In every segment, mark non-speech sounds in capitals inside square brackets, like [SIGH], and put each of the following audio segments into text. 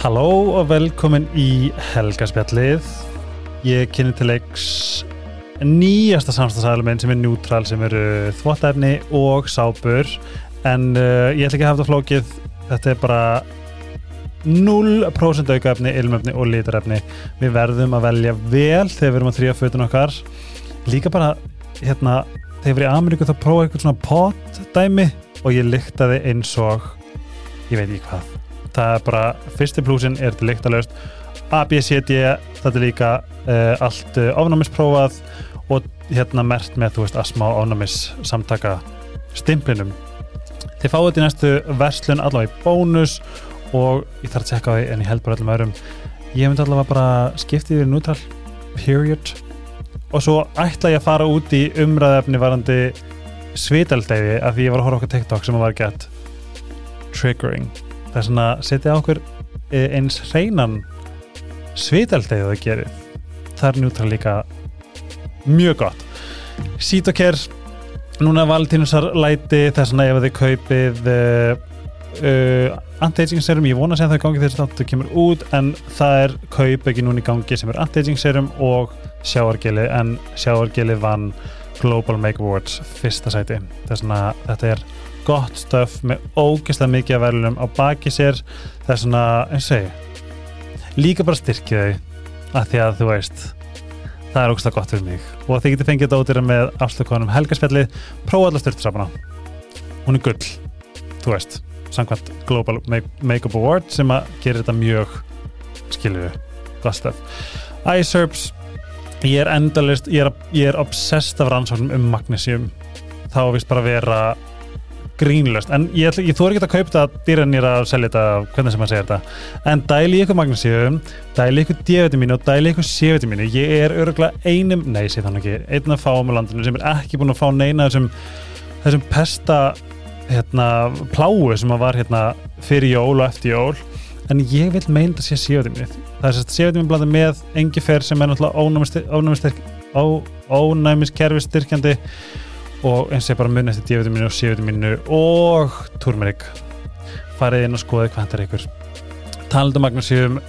Halló og velkomin í Helgaspjallið. Ég kynni til leiks nýjasta samstagsæluminn sem er Neutral sem eru þvóttefni og sápur. En uh, ég ætla ekki að hafa þetta flókið. Þetta er bara 0% aukaefni, ilmefni og litarefni. Við verðum að velja vel þegar við erum að þrýja fötun okkar. Líka bara hérna þegar við erum í Ameríku þá prófa eitthvað svona pot dæmi og ég lyktaði eins og ég veit ekki hvað það er bara, fyrsti plúsin er til lyktalöst A, B, C, D þetta er líka uh, allt uh, ofnæmisprófað og hérna mert með, þú veist, asma og ofnæmis samtaka stimplinum. Þið fáið þetta í næstu verslun allavega í bónus og ég þarf að tjekka á því en ég held bara öllum öðrum. Ég myndi allavega bara skiptið yfir neutral period. Og svo ætla ég að fara út í umræðefni varandi svitaldegi af því ég var að horfa okkur TikTok sem var gett triggering það er svona setja okkur eins hreinan svitaldegi það gerir. Það er neutral líka mjög gott. Sítokær núna valentínussar læti þess að ef þið kaupið uh, anti-aging serum, ég vona að segja það í gangi þegar þetta kemur út en það er kaup ekki núna í gangi sem er anti-aging serum og sjáargeli en sjáargeli vann Global Make Awards fyrsta sæti. Þess að þetta er gott stöf með ógeðslega mikið af verðlunum á baki sér. Það er svona, eins og segi líka bara styrkja þau að því að þú veist það er ógeðslega gott fyrir mig. Og þið getur fengið þetta ódýra með afslökunum helgarspjallið prófa allar styrtusafana hún er gull, þú veist samkvæmt Global Make-up Award sem að gera þetta mjög skiljuðu, gott stöf iSerbs ég er endalist, ég er, ég er obsessed af rannsóknum um magnesium. Þá vist bara vera grínlöst, en ég, ég þú er ekki að kaupa þetta dýranir að selja þetta, hvernig sem maður segir þetta. En dæli ykkur magnesium dæli ykkur D-vitamínu og dæli ykkur C-vitamínu ég er öruglega einum, nei sé þannig ekki. Einn að fá á landinu sem er ekki búin að fá neina þessum, þessum pesta hérna, pláu sem að var hérna fyrir jól og eftir jól. En ég vil meina þetta sé C-vitamínu það er sérst C-vitamínu blandið með engifer sem er náttúrulega ónæmiskerfi styrkjandi og eins og bara munið eftir D-vitamínu og C-vitamínu og turmerik farið inn og skoðið hvað þetta er ykkur. Talandu magnusíum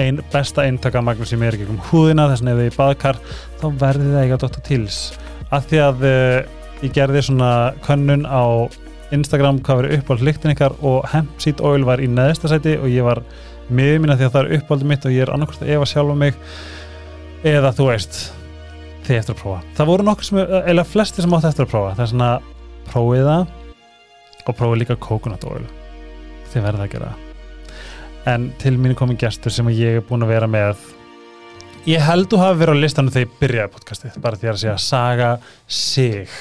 einn besta eintaka magnusíum er ekki um húðina þess að ef þið baðkar þá verðið það ekki að dotta tils af því að uh, ég gerði svona könnun á Instagram hvað verið uppáld líktin ykkar og hemp seed oil var í neðsta sæti og ég var með minna því að það er uppáldið mitt og ég er annarkvæmst að efa sjálf um mig eða þú veist þið eftir að prófa. Það voru nokkur sem, eða flesti sem átti eftir að prófa. Það er svona prófið það og prófið líka coconut oil. Þið verða að gera það. En til mín er komin gestur sem ég er búin að vera með ég held þú hafi verið á listanum þegar ég byrjaði podcastið, bara því að segja Saga Sig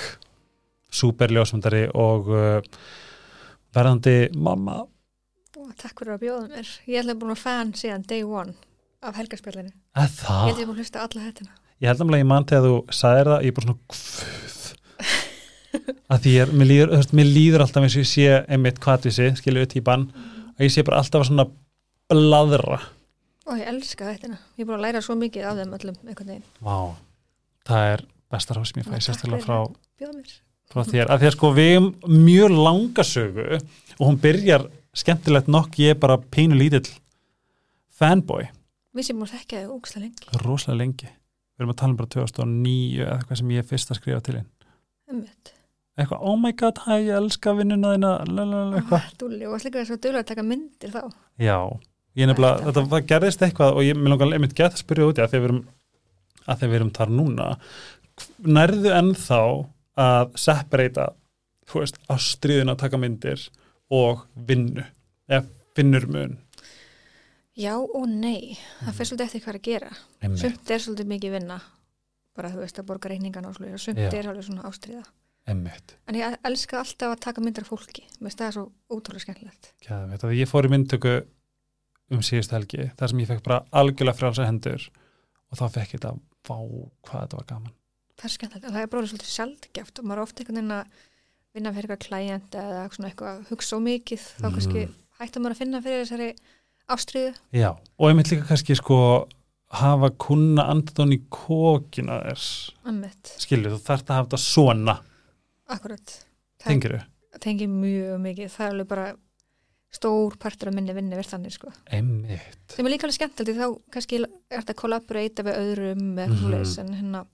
superljósmyndari og uh, verðandi mamma Takk fyrir að bjóða mér. Ég ætla búin að fan síðan day one af helgarspjallinu. að Ég það, ætla búin að hlusta alla hættina. Ég held að ég mann þegar þú sagðir það, ég er bara svona kvöð að því ég er, mér líður, þú veist, mér líður alltaf eins og ég sé einmitt kvatvísi, skilju típan og ég sé bara alltaf svona bladra Og ég elska hættina. Ég er búin að læra svo mikið af þeim öllum einhvern veginn. Vá, það er besta ráð sem ég fæ sérstaklega frá, frá þér. Að því að sko við erum mjög langa sögu og hún byrjar skemmtilegt nokk ég er bara pínu lítill fanboy, Við sem múið þekkja þau ógsta lengi. Við erum að tala um bara 2009 eða eitthvað sem ég er fyrst að skrifa til Ummitt. eitthvað, oh my god, hæ, ég elska vinnuna þína lalalala, eitthvað, Dúli, og slikar svo duglega að taka myndir þá. já. Ég nefnilega, Þetta- var, gerðist eitthvað og ég mér langar einmitt gett að spyrja út í að að við erum að því að við erum þar núna. Nærðu ennþá að separata, þú veist ástriðin að taka myndir og vinnu, eða finnur mun Já og nei. Það fyrir svolítið eftir hvað að gera. einmitt, Sumt er svolítið mikið vinna. Bara þú veist að borga reikningan og slúið. Sumt Já. er alveg svona ástriða. einmitt En ég elska alltaf að taka myndir af fólki. Mér finnst það svo ótrúlega skemmtilegt. Kjæða, veit, ég fór í myndtöku um síðust helgi, þar sem ég fekk bara algjörlega frjálsa hendur og þá fekk ég þetta, vá, hvað þetta var gaman Það er skemmtilegt. Og það er bróðið svolítið sjaldgæft og maður er ofta einhvern veginn að vinna fyrir eitthvað klæjent eða svona eitthvað að hugsa svo mikið. Þá Mhm. kannski hættum maður að finna fyrir þessari ástriðu. Já, og ég mynd líka kannski sko hafa kunna andadón í kókina þess Ummitt. skilju, þú þarft að hafa þetta svona Akkurat. Tengir þau, tengi mjög mikið. Það er alveg bara stór partur af minni vinni verð þannig sko. einmitt sem er líka alveg því þá kannski er þetta að kollaborata við öðrum Mhm. mm -hmm. en hérna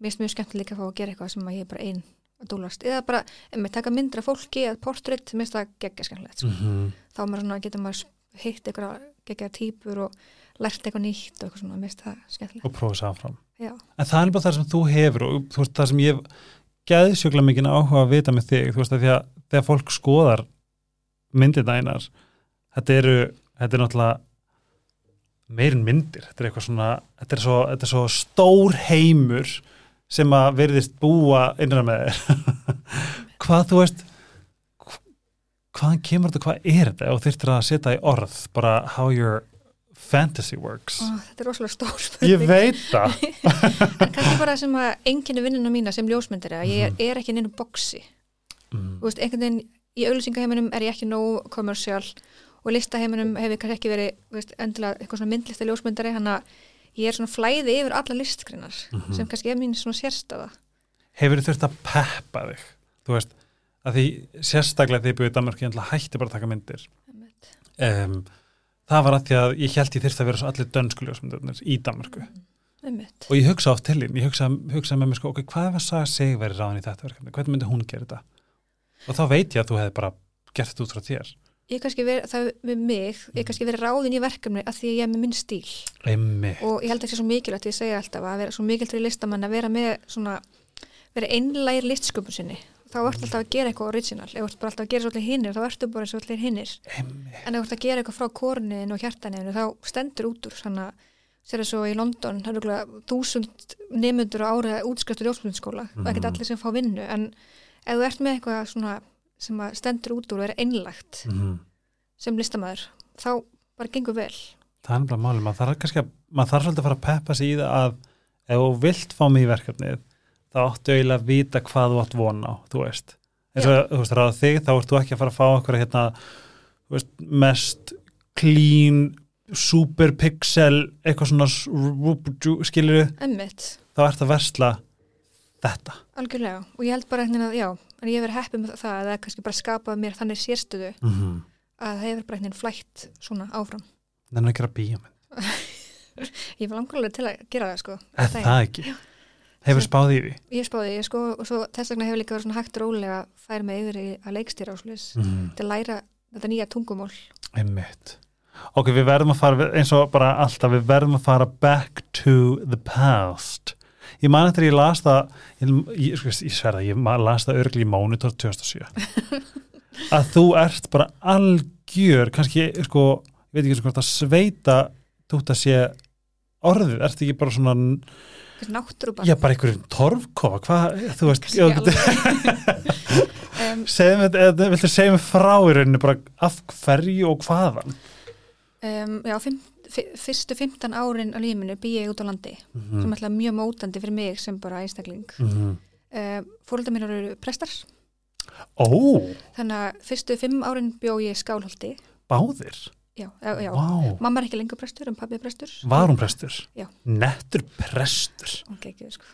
mér finnst mjög skemmtilegt líka að fá að gera eitthvað sem að ég er bara ein að dúlast eða bara, ef maður taka myndra fólki eða portrétt, mér finnst það geggja skemmtilegt sko. mm þá er maður svona, getur maður hitt eitthvað geggja típur og lært eitthvað nýtt og eitthvað svona, mér finnst það skemmtilegt. Og prófa þess áfram. Já, en það er bara það sem þú hefur og þú veist það sem ég gæði sjökla mikið áhuga að vita með þig þú veist að því að þegar fólk skoðar myndirna einar þetta eru, þetta er náttúrulega meirinn myndir. Þetta er eitthvað svona, þetta er svo, þetta er svo stór heimur sem að verðist búa innra með þér. [LAUGHS] Hvað þú veist hvaðan kemur þetta, hvað er þetta? Og þurftir að setja í orð bara how your fantasy works. Ó, þetta er rosalega stór ég spurning veit það. En [LAUGHS] kannski bara sem að enginni vinnuna mína sem ljósmyndari að ég er ekki neinu boksi mm. þú veist, einhvern veginn í auðlýsingaheiminum er ég ekki nóg kommersial og í listaheiminum hef ég kannski ekki verið veist, endilega eitthvað svona myndlista ljósmyndari hann að ég er svona flæði yfir alla listgrinar Mhm. sem kannski er mín svona sérstaða. Hefur þurft að peppa þig? Þú veist, að því sérstaklega þegar ég búið í Danmark ég hætti bara að taka myndir. Um, það var að því að ég held ég þyrst að vera svo allir dönsku ljósmyndarnir í Danmarku Einmitt. og ég hugsa oft til þín, ég hugsa, hugsa með mér sko, ok, hvað að saga sig verið ráðin í þetta verkefni, hvernig myndi hún gera þetta? Og þá veit ég að þú hefði bara gert þetta út frá þér. Ég kannski verið, það með mig ég kannski verið ráðin í verkefni að því að ég er með minn stíl. Einmi. og ég held ekki svo mikilvægt, ég segja alltaf að vera svo mikilvægt fyrir listamann að vera með svona vera einlægir listsköpun sinni þá ertu alltaf að gera eitthvað original. Ef þú ert bara alltaf að gera svolítið hinnir, þá ertu bara svolítið hinnir en ef þú ert að gera eitthvað frá korniðin og hjartaniðinu þá stendur út úr. Þannig að sér það svo í London, það eru þúsund nemundur á árið útskriftur ljósmyndaskóla og ekkert Mhm. allir sem fá vinnu. En ef þú ert með eitthvað svona sem að stendur út úr og er einlægt Mm. sem listamæður, þá bara gengur vel. Það er kannski að maður þarf svolítið að fara að peppa sig í það að ef þú vilt fá mig í verkefnið þá áttu eiginlega að vita hvað þú átt von á þú veist, eins og þú veist ráða þig þá ert þú ekki að fara að fá okkur hérna þú veist, mest clean, super pixel eitthvað svona skilur Emmitt, þá ert að versla þetta. Algjörlega. Og ég held bara veginn að já, en ég verið heppið með það að það er kannski bara skapað mér þannig sérstöðu mm -hmm. að það hefur bara veginn flætt svona áfram. Þannig að gera bíómynd, [LAUGHS] ég var langarlega til að gera það sko. Er Daginn. það ekki hefur spáð í því Ég spáði, ég sko, og svo þess vegna hefur líka verið svona hægt rólega að færa mig yfir í að leikstýra áslis mm. til að læra þetta nýja tungumál. Einmitt. Ok, við verðum að fara, eins og bara alltaf, við verðum að fara back to the past. Ég man eftir ég las það, ég, ég, sko, ég sverða, ég ma- las það örgli í Monitor 2007. [LAUGHS] að þú ert bara algjör, kannski, sko, ég veit ekki eins og hvort að sveita þú að sé orðið, ert ekki bara svona, Þessi náttúrubar. já, bara einhverjum torfkofa, hvað, þú veist, [LAUGHS] um, viltu segja mig frá í rauninu, bara af hverju og hvaðan? um, já, fimm, fi- fyrstu 15 árin á lífinu bý ég út á landi Mm sem ætla mjög mótandi fyrir mig sem bara einstakling. -hmm. Um, Fóröldar mín eru prestar, Ó, þannig að fyrstu fimm árin bjó ég í skálholti. báðir Já, já. Vá, Mamma er ekki lengur prestur, en pabbi er prestur. var hún prestur? Já. Nettur prestur Ok, ekki, sko.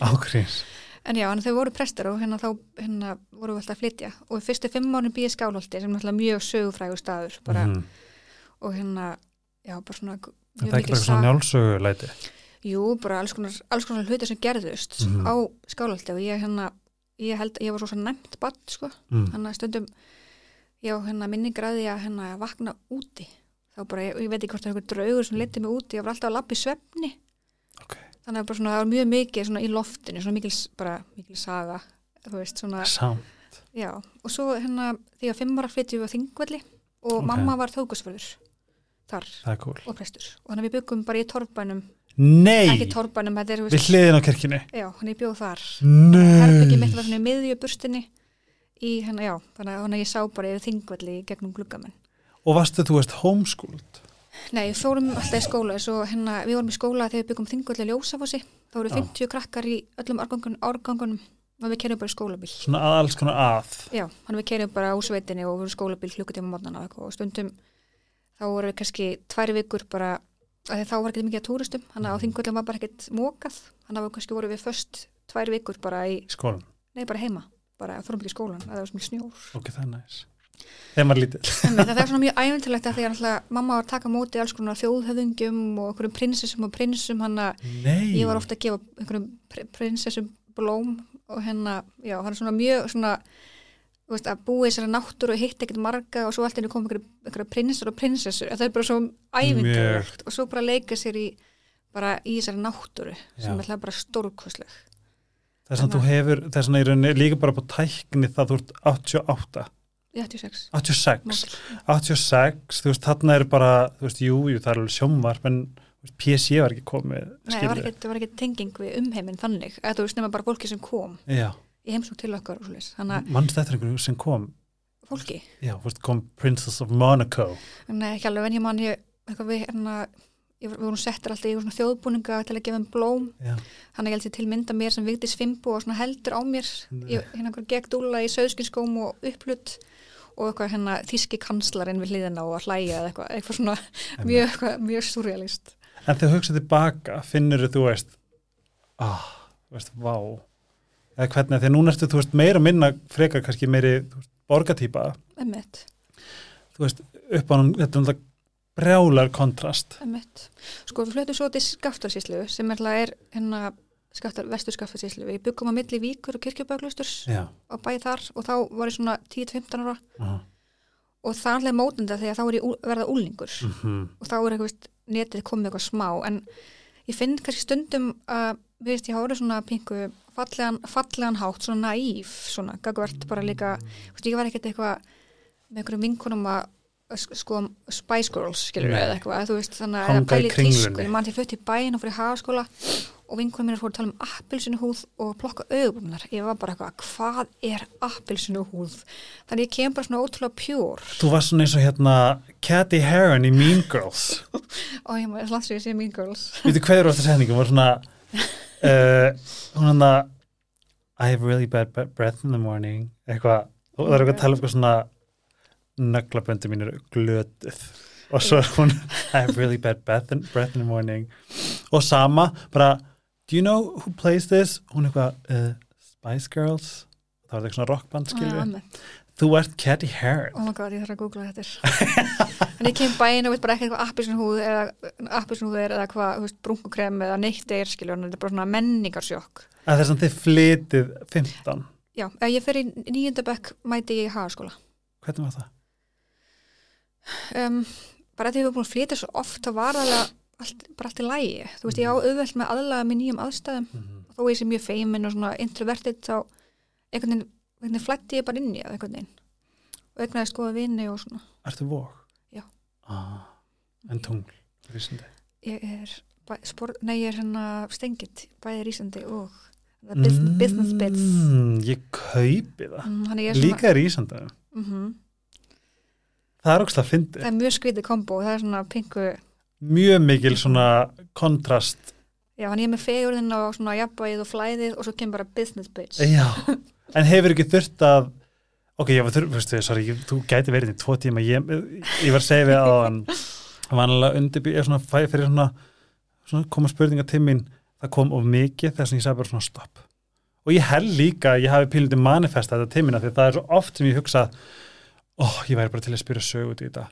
Ágríns [LAUGHS] En já, en þau voru prestar og hérna þá hérna voru við alltaf að flytja og fyrstu fimm árin býði skálholti sem er mjög sögufrægur staður bara, Mhm. og hérna, já, bara svona Þetta mjög er ekki bara svona njálsögu læti Jú, bara alls konar, alls konar hluti sem gerðust Mhm. á skálholti og ég hérna, ég held, ég var svo svona nefnt bann, sko, mm. hann að stundum já, hérna minni græði að hérna vakna úti. Þá bara, ég, ég veit ekki hvort það er eitthvað draugur sem liti mig úti, ég var alltaf að lappa í svefni. Ok. þannig að bara svona, það var mjög mikið svona í loftinu, svona mikil, bara mikil saga, þú veist, svona Samt. Já, og svo hérna því að fimm ára flytjum við á Þingvelli og Ok. mamma var þókusförður þar er cool. og prestur. Og þannig að við byggum bara í torfbænum. Nei, ekki torfbænum, þetta er við hliðin á kirkjunni. Já, hann ég bjóð þar. Herbyggi mitt Nei var svona í miðju burstinni í hérna, já, þannig að að ég sá bara yfir Þingvelli gegnum gluggamenn Og varstu þú veist homeschooled? Nei, við fórum alltaf í skóla svo hérna, við vorum í skóla þegar við byggum Þingvelli ljósafossi, þá voru Já. 50 krakkar í öllum árgangunum, og við kerjum bara í skólabíl. Svona að alls konar að. Já, hann við kerjum bara á sveitinni og við vorum skólabíl klukkutíma mótnana og stundum þá voru við kannski tvær vikur bara að því þá var ekki mikið að túristum hann að á þingvöldum var bara ekkert mókað hann að við kannski voru við först tvær vikur bara í skólan nei bara heima bara fórum ekki í skólan að það var svo mikið snjór. Ok, það er næs. Þegar maður Einmitt, það er svona mjög æventilegt að því að náttúrulega mamma var að taka móti alls konar þjóðhöfðingjum og einhverjum prinsessum og prinsum að ég var ofta að gefa einhverjum pr- prinsessum blóm og hérna, já, hann er svona mjög svona, þú veist, að búa í þessari náttúru og hitta ekkert marga og svo allt einu kom einhverjum prinsessur og prinsessur. Það er bara svo æventilegt og svo bara leika sér í bara í þessari náttúru sem Já. er alltaf bara stórkosleg þess að þú hefur þess að í rauninni líka bara på tækni það þú ert 88 86 86, Módel. 86 þú veist, þarna er bara, þú veist, jú, jú það er alveg sjónvarp, en PC var ekki komið, Nei, það var það var ekki tenging við umheiminn þannig, eða þú veist nema bara fólki sem kom Já, í heimsók til okkar að mannst eftir einhverju sem kom? Fólki, já, þú veist, kom Princess of Monaco. Nei ekki alveg en ég man ég, eitthvað við hérna við vorum settir alltaf í svona þjóðbúninga til að gefa um blóm, Já, þannig að ég held ég til mynda mér sem vigdi svimbu og svona heldur á mér Nei. ég, hérna einhver gegdúla í söðskinskóm og upplut og eitthvað hérna þíski kanslarinn við hliðina og að hlæja eða eitthvað, eitthvað svona mjög, eitthvað, mjög surrealist. En þegar hugsaðu tilbaka, finnur þú veist ah, þú veist, vá. Eða hvernig, þegar núna ertu, þú veist, meira minna frekar kannski meiri þú borgatýpa, emmitt, þú veist, upp á hann þetta er náttúrulega brjálar kontrast. Emmitt sko við flutum svo til skaftarsíslu sem er, er hérna skaftar, vestur skaftarsíslu við byggum á milli víkur og kirkjubæklusturs á bæði þar og þá var ég svona 10-15 ára. Uh og það er alveg mótenda þegar þá er ég verða úlingur -huh. og þá er eitthvað netið komið eitthvað smá en ég finn kannski stundum að við veist ég hári svona pingu fallegan, fallegan hátt, svona naív svona, gagvart bara líka veist, ég var ekkert eitthvað með einhverjum vinkunum að sko Spice Girls skilur Nei. eða eitthvað, þú veist þannig að í pæli tísku, ég man til flutt í bæin og fyrir hagaskóla og vinkunum mér fóru að tala um appilsinu húð og plokka auðbúmnar, ég var bara eitthvað hvað er appilsinu húð þannig ég kem bara svona ótrúlega pjúr Þú var svona eins og hérna Cathy Heron í Mean Girls. [LAUGHS] Og ég maður langt sér að sé Mean Girls. [LAUGHS] Við þú hvað eru eftir setningum var svona uh, [LAUGHS] hún hann að I have really bad breath in the morning eitthvað, og það er eitthvað að tala um eitthvað svona nöglaböndi mín eru glötuð. Og svo er hún I have really bad breath in, breath in the morning. Og sama, bara do you know who plays this? Hún er eitthvað uh, Spice Girls? Það var eitthvað svona rockband skilju Ah, þú ert Cathy Heron oh my god, ég þarf að googla þetta. En ég kem bæinn og veit bara ekki eitthvað appisunhúð eða appisunhúð er eða hvað, brunkukrem eða neitt er skilur, þetta er bara svona menningarsjokk. Að þess að þið flytið 15 já, ég fer í nýjöndabekk mæti ég í hagaskóla hvernig var það? Um, bara að því við erum búin að flytja svo oft þá var það allt, bara allt í lægi þú veist, ég á auðvelt með aðlaga með nýjum aðstæðum Mm -hmm. og þó ég sé mjög feimin og svona introvertið þá einhvern veginn, einhvern veginn flætti ég bara inn í það einhvern veginn og eignaði skoða vini og svona Ertu vók? Já. Ah, en tungl, vísindi. ég er, bæ, spor, nei ég er hérna stengit, bæði rísandi og business, business bits Mm, ég kaupi það. mm, Líka er ísandi. mm Það er ógst að það fyndi. er mjög skrítið kombo, það er svona pingu Mjög mikil svona kontrast. já, hann er með fegurðin og svona jafnvægið og flæðið og svo kemur bara business bits Já. [LAUGHS] En hefur ekki þurft að Ok, ég var þurft, veistu, sorry, þú gæti verið í tvo tíma, ég, ég var að segja við á hann, [LAUGHS] vanlega undirbý, ég svona fæ fyrir svona, svona koma spurninga til mín, það kom of mikið þess að ég sagði bara svona stopp. Og ég held líka að ég hafi pílundi manifesta þetta til mín af því það er svo oft sem ég hugsa, ó, ég væri bara til að spyrja sög út í þetta.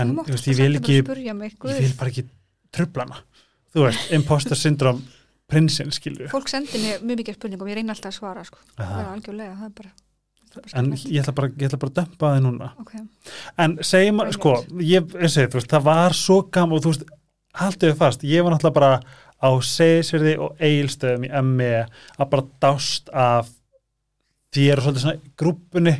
En, veist, ég vil ekki, ég vil bara ekki trublana. Þú veist, imposter syndrom prinsinn, skilju. fólk sendir mér mjög mikið spurningum ég reyna alltaf að svara sko. það er algjörlega, það er bara, er En ég ætla bara, ég ætla bara að dömpa það núna. ok, En segjum, Brilliant. sko, ég, ég segi, þú veist, það var svo gaman og þú veist, haldið fast, ég var náttúrulega bara á segisverði og eigilstöðum í ME að bara dást af þér og svolítið svona grúpunni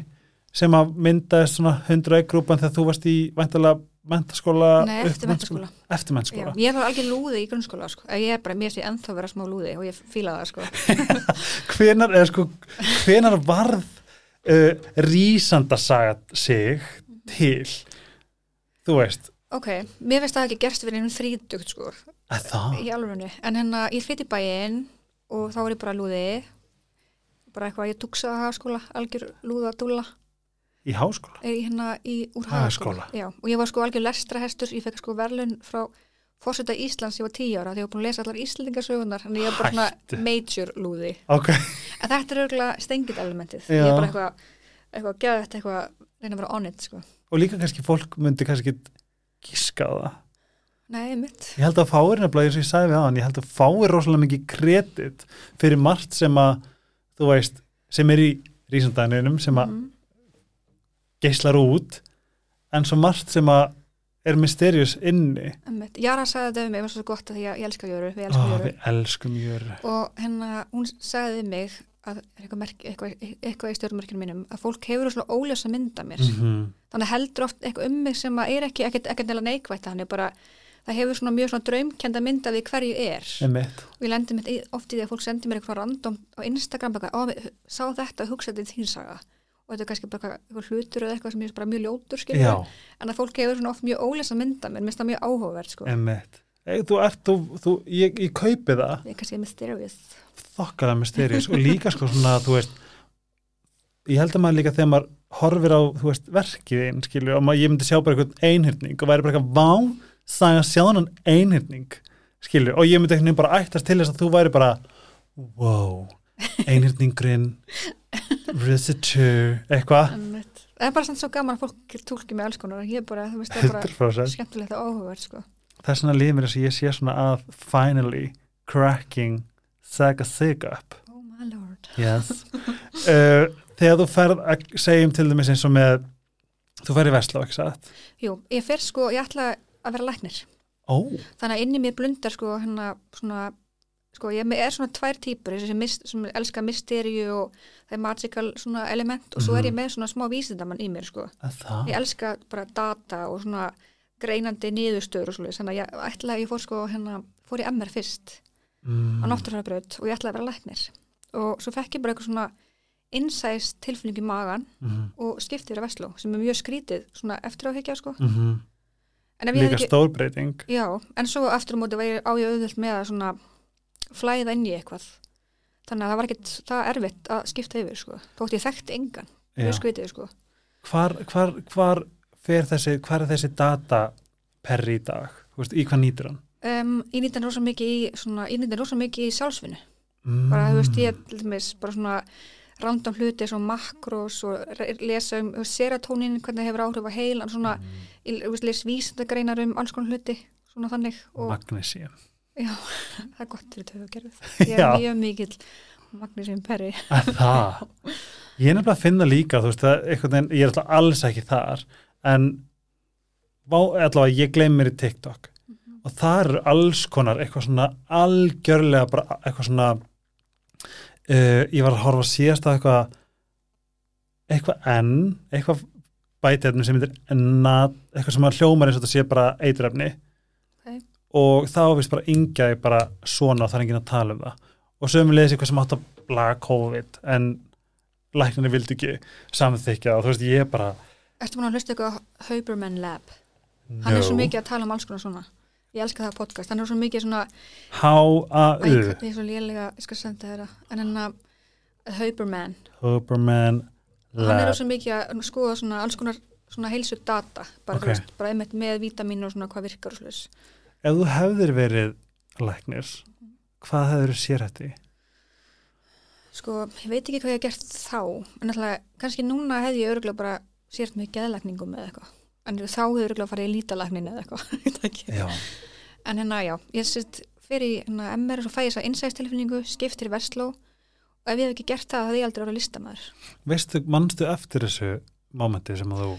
sem að myndaði svona 100 grúpan þegar þú varst í væntalega mentaskóla nei, eftir mentaskóla eftir mentaskóla ég var algjör lúði í grunnskóla sko. ég er bara, mér sé ennþá vera smá lúði og ég fíla það sko. [LAUGHS] hvenar, sko, hvenar varð uh, rísandasaga sig til? Þú veist. Ok, mér finnst það ekki gerst fyrir einhvern þrítugt sko, að það, í alvegni en hérna, ég flytti bæinn og þá var ég bara lúði. Bara eitthvað, ég tuksa að hagaskóla algjör lúða dúlla í háskóla er ég hérna í, úr hagaskóla Já, og ég var sko algjör lestrahestur ég fekk sko verðlun frá fórseta Íslands, ég var tíu ára því ég var búin að lesa allar Íslandingasögunar þannig ég var bara svona major lúði ok, en þetta er auðvitað stengið elementið Já. ég er bara eitthvað eitthvað geðvægt eitthvað reyna að vera on it sko. og líka kannski fólk myndi kannski ekki gíska á það Nei, mitt. ég held að fáir nefnilega eins og ég sagði við á hann ég held að fáir rosalega mikið kredit fyrir margt sem að þú veist, sem er í rísandæninum sem að Mhm. Geislar út en svo margt sem að er mysterious inni. Jara sagði þetta við mig, það var svo gott að að ég elska Jöru, við elskum Jöru við elskum jöru og hennar, hún sagði við mig að eitthvað, merk, eitthvað, eitthvað í stjórnmerkinu mínum að fólk hefur svona óljósa mynda mér -hmm. þannig heldur oft eitthvað um mig sem að er ekki ekkert, neila neikvægt hann er bara það hefur svona mjög svona draumkenda mynda við hverju er Einmitt. og ég lendi mitt oft í því að fólk sendi mér eitthvað random á Instagram við- sá þetta og hugsaði þín saga og þetta er kannski bara eitthvað hlutur eða eitthvað sem er bara mjög ljótur en að fólk hefur oft mjög óljósa mynda mér minnst það mjög áhugavert sko. Ei, Þú ert, þú, þú, ég, ég kaupi það. Ég er kannski mysterious. Þokkalega mysterious og líka sko svona, þú veist ég held að maður líka þegar maður horfir á, þú veist, verkið einn, skilju, og maður, ég myndi sjá bara eitthvað einhyrning og væri bara eitthvað, vá, sæða sjáðan einhyrning, skilju, og ég myndi eitthvað bara ættast til þess að þú væri bara wow, einhyrningurinn visitor, eitthvað. Það er bara samt svo gaman að fólk tólki með alls konar. Ég er bara, þú veist, það er bara 100% skemmtilegt og áhugavert sko. Það er svona líf mér þess að ég sé svona að finally cracking Saga Sig up. Oh my lord. Yes. uh, [LAUGHS] þegar þú ferð að segjum til dæmis eins og með þú ferð í Vestló, ekki satt? jú, ég fer sko, ég ætla að vera læknir. Ó, þannig að inni mér blundar sko hérna svona sko ég er svona tvær þessi sem, sem elska mysteríu og það er magical svona element og svo er ég með svona smá vísindamann í mér sko. Ég elska bara data og svona greinandi niðurstöður og svoleiðis þannig að ég ætla að ég fór sko hérna fór í MR fyrst á mm, náttúrfærabraut og ég ætlaði að vera læknir. Og svo fekk ég bara eitthvað svona innsæst tilfinning í magan mm, og skipti yfir að Vestló sem er mjög skrítið svona eftir á higgja sko. Mm, ég líka ekki, stórbreyting. Já, en svo aftur á móti var ég á ég auðvöld með að svona flæða inn í eitthvað. Þannig að það var ekkert það erfitt að skipta yfir sko. Þótt ég þekkti engan, skrítið sko. Hvar, hvar, hvar fer þessi hvar er þessi data per í dag? Veist, í hvað nýtur hann? um, ég nýtti hann rosa mikið í í sjálfsvinnu. Mm, bara þú veist ég til dæmis bara svona random hluti makrós og re- lesa um serotonin hvernig það hefur áhrif á heilan svona, mm, les vísindagreinar um alls konar hluti svona þannig og Magnesium já, [LAUGHS] það er gott fyrir töfugerfið ég er mjög mikill Magnúsum Perri að [LAUGHS] það? Ég er nefnilega að finna líka þú veist, að veginn, ég er alltaf alls ekki þar en allavega ég gleym mér í TikTok. Og það eru alls konar eitthvað svona algjörlega bara eitthvað svona uh, ég var að horfa síðast á eitthvað eitthvað enn eitthvað bætefni sem heitir ennat, eitthvað sem að hljómar eins og þetta sé bara eitrefni. Og þá vist bara yngjaði bara svona og það er enginn að tala um það. Og sömulegis eitthvað sem átt að blaga COVID en læknarnir vildi ekki samþykja og þú veist ég bara Ertu búin að hlusta eitthvað á Huberman Lab? Hann er svo mikið að tala um alls konar svona. Ég elska það podcast, hann er svo mikið svona H-A-U ég er svo lélega, ég skal senda þeirra en hann að Huberman Huberman hann er Lab. svo mikið að skoða svona alls konar svona heilsu data bara, Ok. þú veist, bara einmitt með vítamín og svona hvað virkar og slús Ef þú hefðir verið læknir hvað hefur sér í? sko, ég veit ekki hvað ég hef gert þá en alltaf, kannski núna hefði ég örgulega bara sért með geðlækningum eða eitthvað en þá hefði örgulega farið í lítalæknin eða eitthvað. [LAUGHS] Já, en hérna, já, ég sést fyrir hérna MR og fæ ég þess að innsæðstilfinningu skiptir í Vestló og ef ég hef ekki gert það, það hefði ég aldrei orðið listamæður veistu, manstu eftir þessu mómenti sem að þú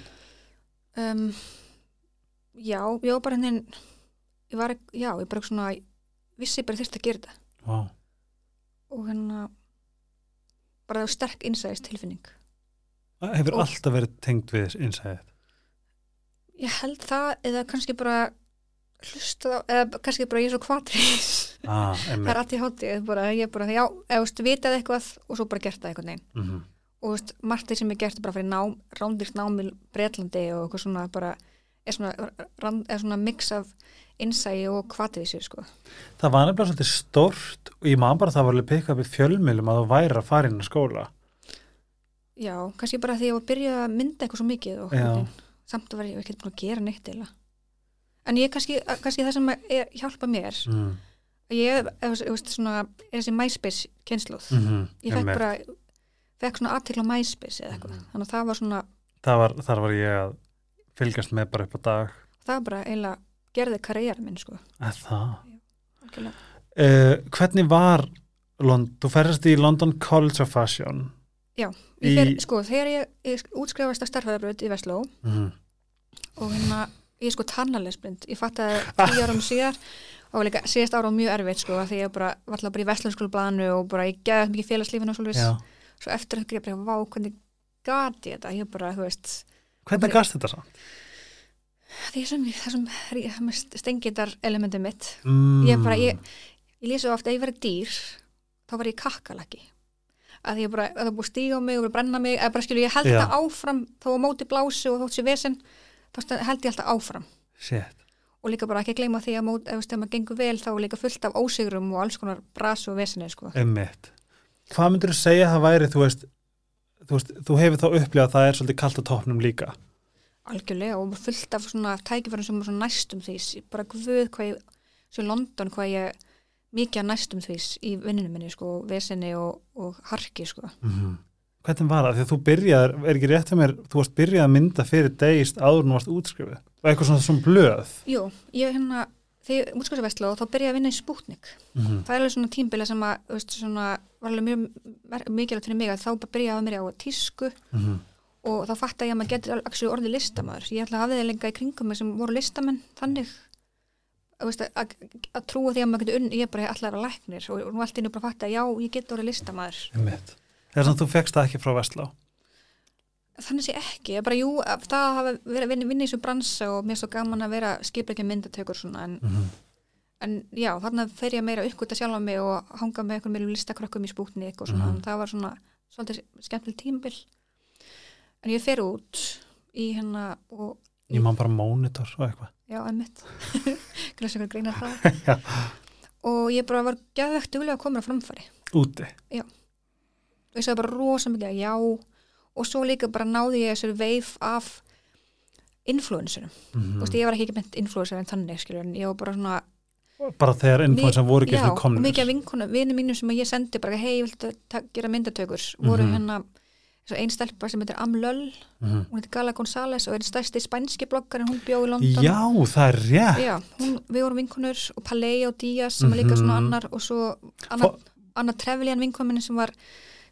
um, já, var bara henni ég var, já, ég bara svona vissi bara þurft að gera þetta. Vá, og hérna bara það var sterk innsæðstilfinning hefur Og- alltaf verið tengd við innsæðið ég held það, eða kannski bara hlusta á, eða kannski bara ég er svo kvatrís ah, [LAUGHS] það er allt í bara, ég er bara, já, eða veist, vitað eitthvað og svo bara gert það einhvern veginn. Mhm. og þú veist, margt þeir sem ég gert er bara fyrir nám, rándýrt nám í Bretlandi og eitthvað svona bara er svona, er svona mix af innsægi og kvatvísi sko. Það var nefnilega svolítið stort og ég man bara að það var alveg pikka upp í fjölmjölum að þú væri að fara inn á skóla já, kannski bara því ég var að byrja að mynda eitthvað svo mikið og veginn. samt að vera ég ekki búin að gera neitt eða en ég kannski, kannski það sem er, hjálpa mér mm. ég, veist, svona, er þessi MySpace kynsluð Mm -hmm. ég fekk bara fekk svona aðtekla á MySpace eða eitthvað Mhm. þannig að það var svona það var, þar var ég að fylgast með bara upp á dag. Það var bara eiginlega gerði karriér minn sko. Að það? Algjörlega. uh, hvernig var Lond þú ferðast í London College of Fashion. Ég Í- fer, sko, þegar ég, ég útskrifast af starfæðarbröð í Vestló mm. og hérna, ég er sko tannalesblind ég fatt að tíu árum [LAUGHS] síðar og líka síðast ára mjög erfitt sko því ég bara, var alltaf bara í Vestlónskólablaðinu og bara ég geði mikið félagslífinu og svolítið Já. svo eftir þetta ég bara, vá, hvernig gati þetta, ég bara, þú veist hvernig gast þetta samt? því sem, þessum stengitar elementum mitt Mm. ég bara, ég, ég lýsa ofta að ég verið dýr þá var ég kakkalaki að ég bara, að það búið stíga á mig og brenna mig, að bara skilju, ég held það áfram þó á móti blási og þótt sér vesen þá held ég alltaf áfram Shit. og líka bara ekki gleyma því að mót, ef maður gengur vel þá er líka fullt af ósigrum og alls konar bras og veseni sko. Hvað myndir þú segja að það væri, þú veist, þú, veist, þú hefur þá upplifað að það er svolítið kalt á toppnum líka. algjörlega og fullt af svona tækifærum sem er svona næstum því bara guð hvað ég, svo London hvað ég mikið að næstum því í vinninu minni sko, veseni og, og harki sko. Mm Hvernig var það? Að þú byrjaðir, er ekki rétt hjá mér, þú varst byrjað að mynda fyrir degist áður en þú varst útskrifið. Og eitthvað svona, svona blöð. Jú, ég hérna ég útskvæmst vestló þá byrjaði ég að vinna í Sputnik Mm -hmm. það er alveg svona tímbila sem að veist, svona, var alveg mjög mikilvægt fyrir mig að þá bara byrjaði að mér á tísku Mhm. og þá fatt ég að maður getur orðið listamaður ég ætla að hafa þið lenga í kringum sem voru listamenn þannig að, að, að trúa því að maður getur unn ég er bara allar að læknir og, og nú allt innu bara fatt að já, ég get orðið listamaður Einmitt. Það er svona þú fegst það ekki frá Vestlá. Þannig sé ekki, ég bara jú að það að hafa verið að vinna, í þessu bransa og mér er svo gaman að vera skipleikja myndatökur svona en, Mm en já, þarna fer ég meira að uppgöta sjálfa mig og hanga með einhvern meðlum listakrökkum í spúknik og svona, Mhm. það var svona svolítið skemmtileg tímabil en ég fer út í hérna og Ég man bara monitor og eitthvað. já, glæs [LAUGHS] ykkur greinar það [LAUGHS] Já. og ég bara var gæðvegt duglega að koma á framfæri Úti. og ég sagði bara rosa mikið já og svo líka bara náði ég þessari veif af influencerum, Mm þú veist, ég var ekki meint influencer en þannig, skilur, en ég var bara svona Bara þegar influensan voru ekki svona og komnir. mikið af vinkonu, vinum mínum sem ég sendi bara, hei, viltu ta- gera myndatökur voru Mhm. hérna svo ein stelpa sem heitir Amlöll Mm hún heitir Gala González og er stærsti spænski blokkar en hún bjó í London Já, það er rétt. Já, hún, við vorum vinkonur og Paleo Díaz sem er líka svona Mhm. annar og svo Anna, Fó- Anna Trevelyan vinkominni sem var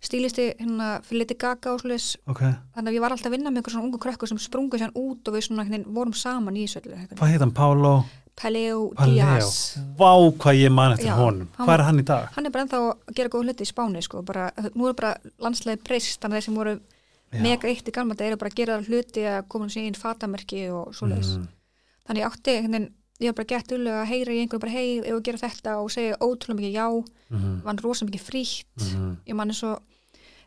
stílisti hérna fyrir Liti Gaga og svoleiðis Ok. þannig að ég var alltaf að vinna með einhver svona ungu krökkur sem sprungu sér út og við svona veginn vorum saman í þessu Hvað heit hann? Pálo? Paleo Paleo. Díaz Vá, hvað ég man eftir honum. Hvað er hann í dag? hann er bara ennþá að gera góð hluti í Spáni sko, bara, nú er bara landslega breyst þannig að þeir sem voru Já. mega eitt í gamla þetta eru bara að gera hluti að koma um sín fatamerki og svoleiðis Mhm. þannig átti, veginn, ég var bara gett ulega að heyra í einhverju bara hei, ef við gera þetta og segja ótrúlega mikið já, Mhm. vann rosa mikið frítt Mhm. ég man eins og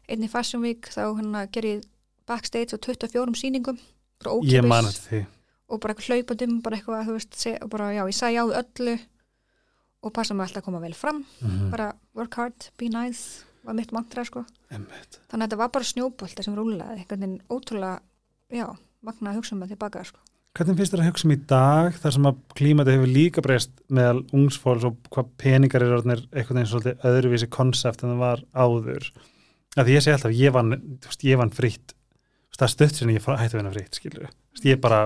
einni Fashion Week þá hérna ger ég backstage á 24 sýningum bara Ég man því. og bara hlaupandum bara eitthvað, þú veist, seg, bara já, ég sagði já öllu og passa mig alltaf að koma vel fram Mhm. bara work hard, be nice var mitt mantra sko Einmitt. þannig að þetta var bara snjóbolta sem rúlaði einhvern veginn ótrúlega, já, magna að hugsa um það tilbaka sko Hvernig finnst þér að hugsa um í dag þar sem að klímatið hefur líka breyst meðal ungsfólks og hvað peningar er orðnir einhvern veginn svolítið öðruvísi konsept en það var áður? Að því ég segi alltaf, ég vann, ég vann frýtt það er stutt sinni ég hætti að vinna frýtt skilur, veist, ég bara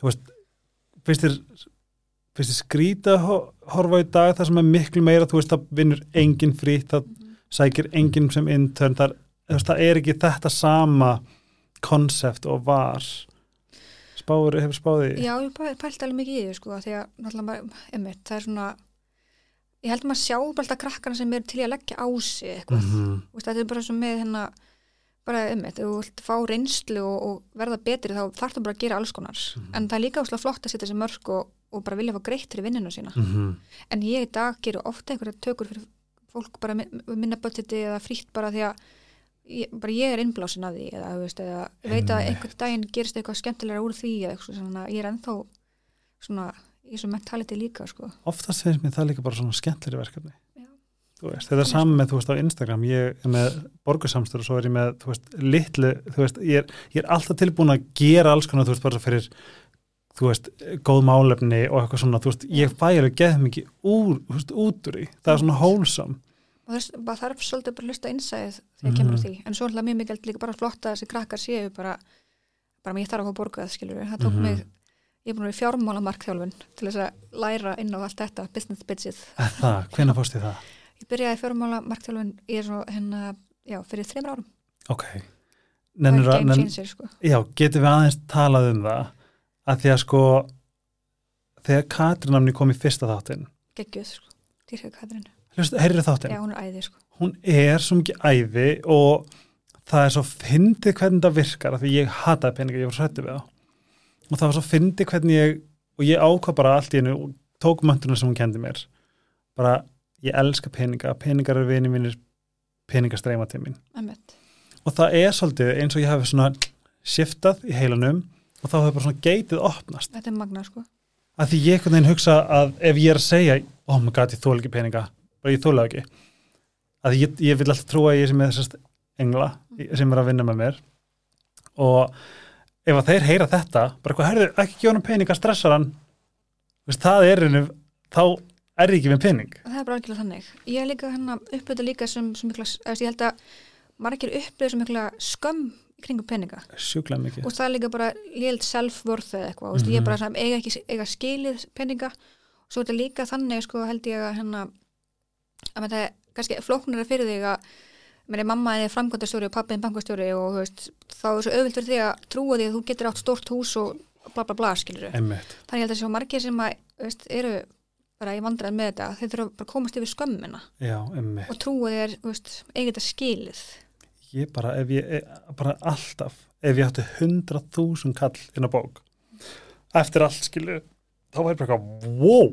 þú veist, finnst þér þér ho- horfa í dag þar sem er miklu meira, þú veist, það vinnur engin frýtt, það sækir enginn sem intern, það, er- ekki þetta sama konsept og var spáður, hefur spáði Já, ég pæ- pælti alveg mikið í því sko því að náttúrulega einmitt, það er svona ég held að maður sjá bara alltaf krakkana sem er til í að leggja á sig eitthvað, mm Mhm. þetta er bara svo með hérna, bara einmitt, þú vilt fá reynslu og, og verða betri þá þarf þú bara að gera alls konar, Mhm. en það er líka óslega flott að setja þessi mörg og, og bara vilja fá greitt fyrir vinninu sína, Mhm. en ég í dag gerur ofta einhverja tökur fyrir fólk bara minna budgeti eða frítt bara því að ég, bara ég er innblásin að því eða, veist, eða ég veit að Einmitt. einhvern daginn gerist eitthvað skemmtilega úr því eða eitthvað svona, ég er ennþá svona í þessu mentality líka sko. oftast finnst mér það líka bara svona skemmtleri verkefni veist, þetta er saman með, þú veist, á Instagram ég er með borgarsamstöru og svo er ég með þú veist, litlu, þú veist, ég er, ég er alltaf tilbúin að gera alls konar, þú veist, bara fyrir þú veist, góð málefni og eitthvað svona, þú veist, ég fæ alveg geð mikið úr, þú veist, út úr því það er svona wholesome bara þarf svolítið bara að hlusta innsæðið þegar kemur Mhm. að því en svo það mjög mikið líka bara flott að þessi krakkar séu bara bara mér þarf að fá borgað skilur það tók Mhm. mig, ég er búin að vera í fjármála markþjálfun til þess að læra inn á allt þetta business Er Það, hvenær fórst þið það? ég byrjaði í fjármála markþjálfun ég er svo hérna, já, fyrir þreymur árum Ok. er að, nenn, sko, já, getum við aðeins talað um það að því að sko þegar Katrin Fyrsta þáttinn. Já, hún er æði sko, hún er svo mikið æði og það er svo fyndið hvernig það virkar af því ég hataði peninga, ég var hrættu við það og það var svo fyndið hvernig ég og ég ákvað bara allt í hennu og tók mönduna sem hún kendi mér. Bara, ég elska peninga, peningar eru vini mínir peningar streyma til mín. Emmitt og það er svolítið eins og ég hafi svona shiftað í heilanum og þá hefur bara svona geitið opnast. Þetta er magna sko, að því ég einhvern veginn hugsa að ef ég er að segja oh my god, ég þóla ekki peninga bara ég þóla ekki. Að ég, ég vil alltaf trúa að ég sem er þessast engla sem er að vinna með mér. Og ef að þeir heyra þetta bara hvað, herðu, ekki gefa hann peninga stressar hann. Vist, það er henni þá er ég ekki með pening. Það er bara algjörlega þannig. Ég er líka hérna upplöta líka sem, sem mikla, ég held að margir upplöðu sem mikla skömm kringum peninga. Og það er líka bara léld self-worth eða eitthvað, mm -hmm. ég er bara svona eiga, ekki, eiga skilið peninga. Og svo er þetta líka þannig sko held ég að hérna að það er kannski flóknara fyrir þig að er mamma eða framkvæmdastjóri og pappi en bankastjóri og veist, þá er svo auðvilt fyrir þig að trúa því að þú getur átt stórt hús og bla bla bla skilur Einmitt. þannig að svo margir sem að veist, eru bara í vandræð með þetta þeir þurfa bara að komast yfir skömmina Já, og trúa þú veist, eiga þetta skilið. Ég bara, ef ég, e- bara alltaf, ef ég átti 100.000 kall inn á bók, eftir allt skilu, þá ég bara eitthvað, wow,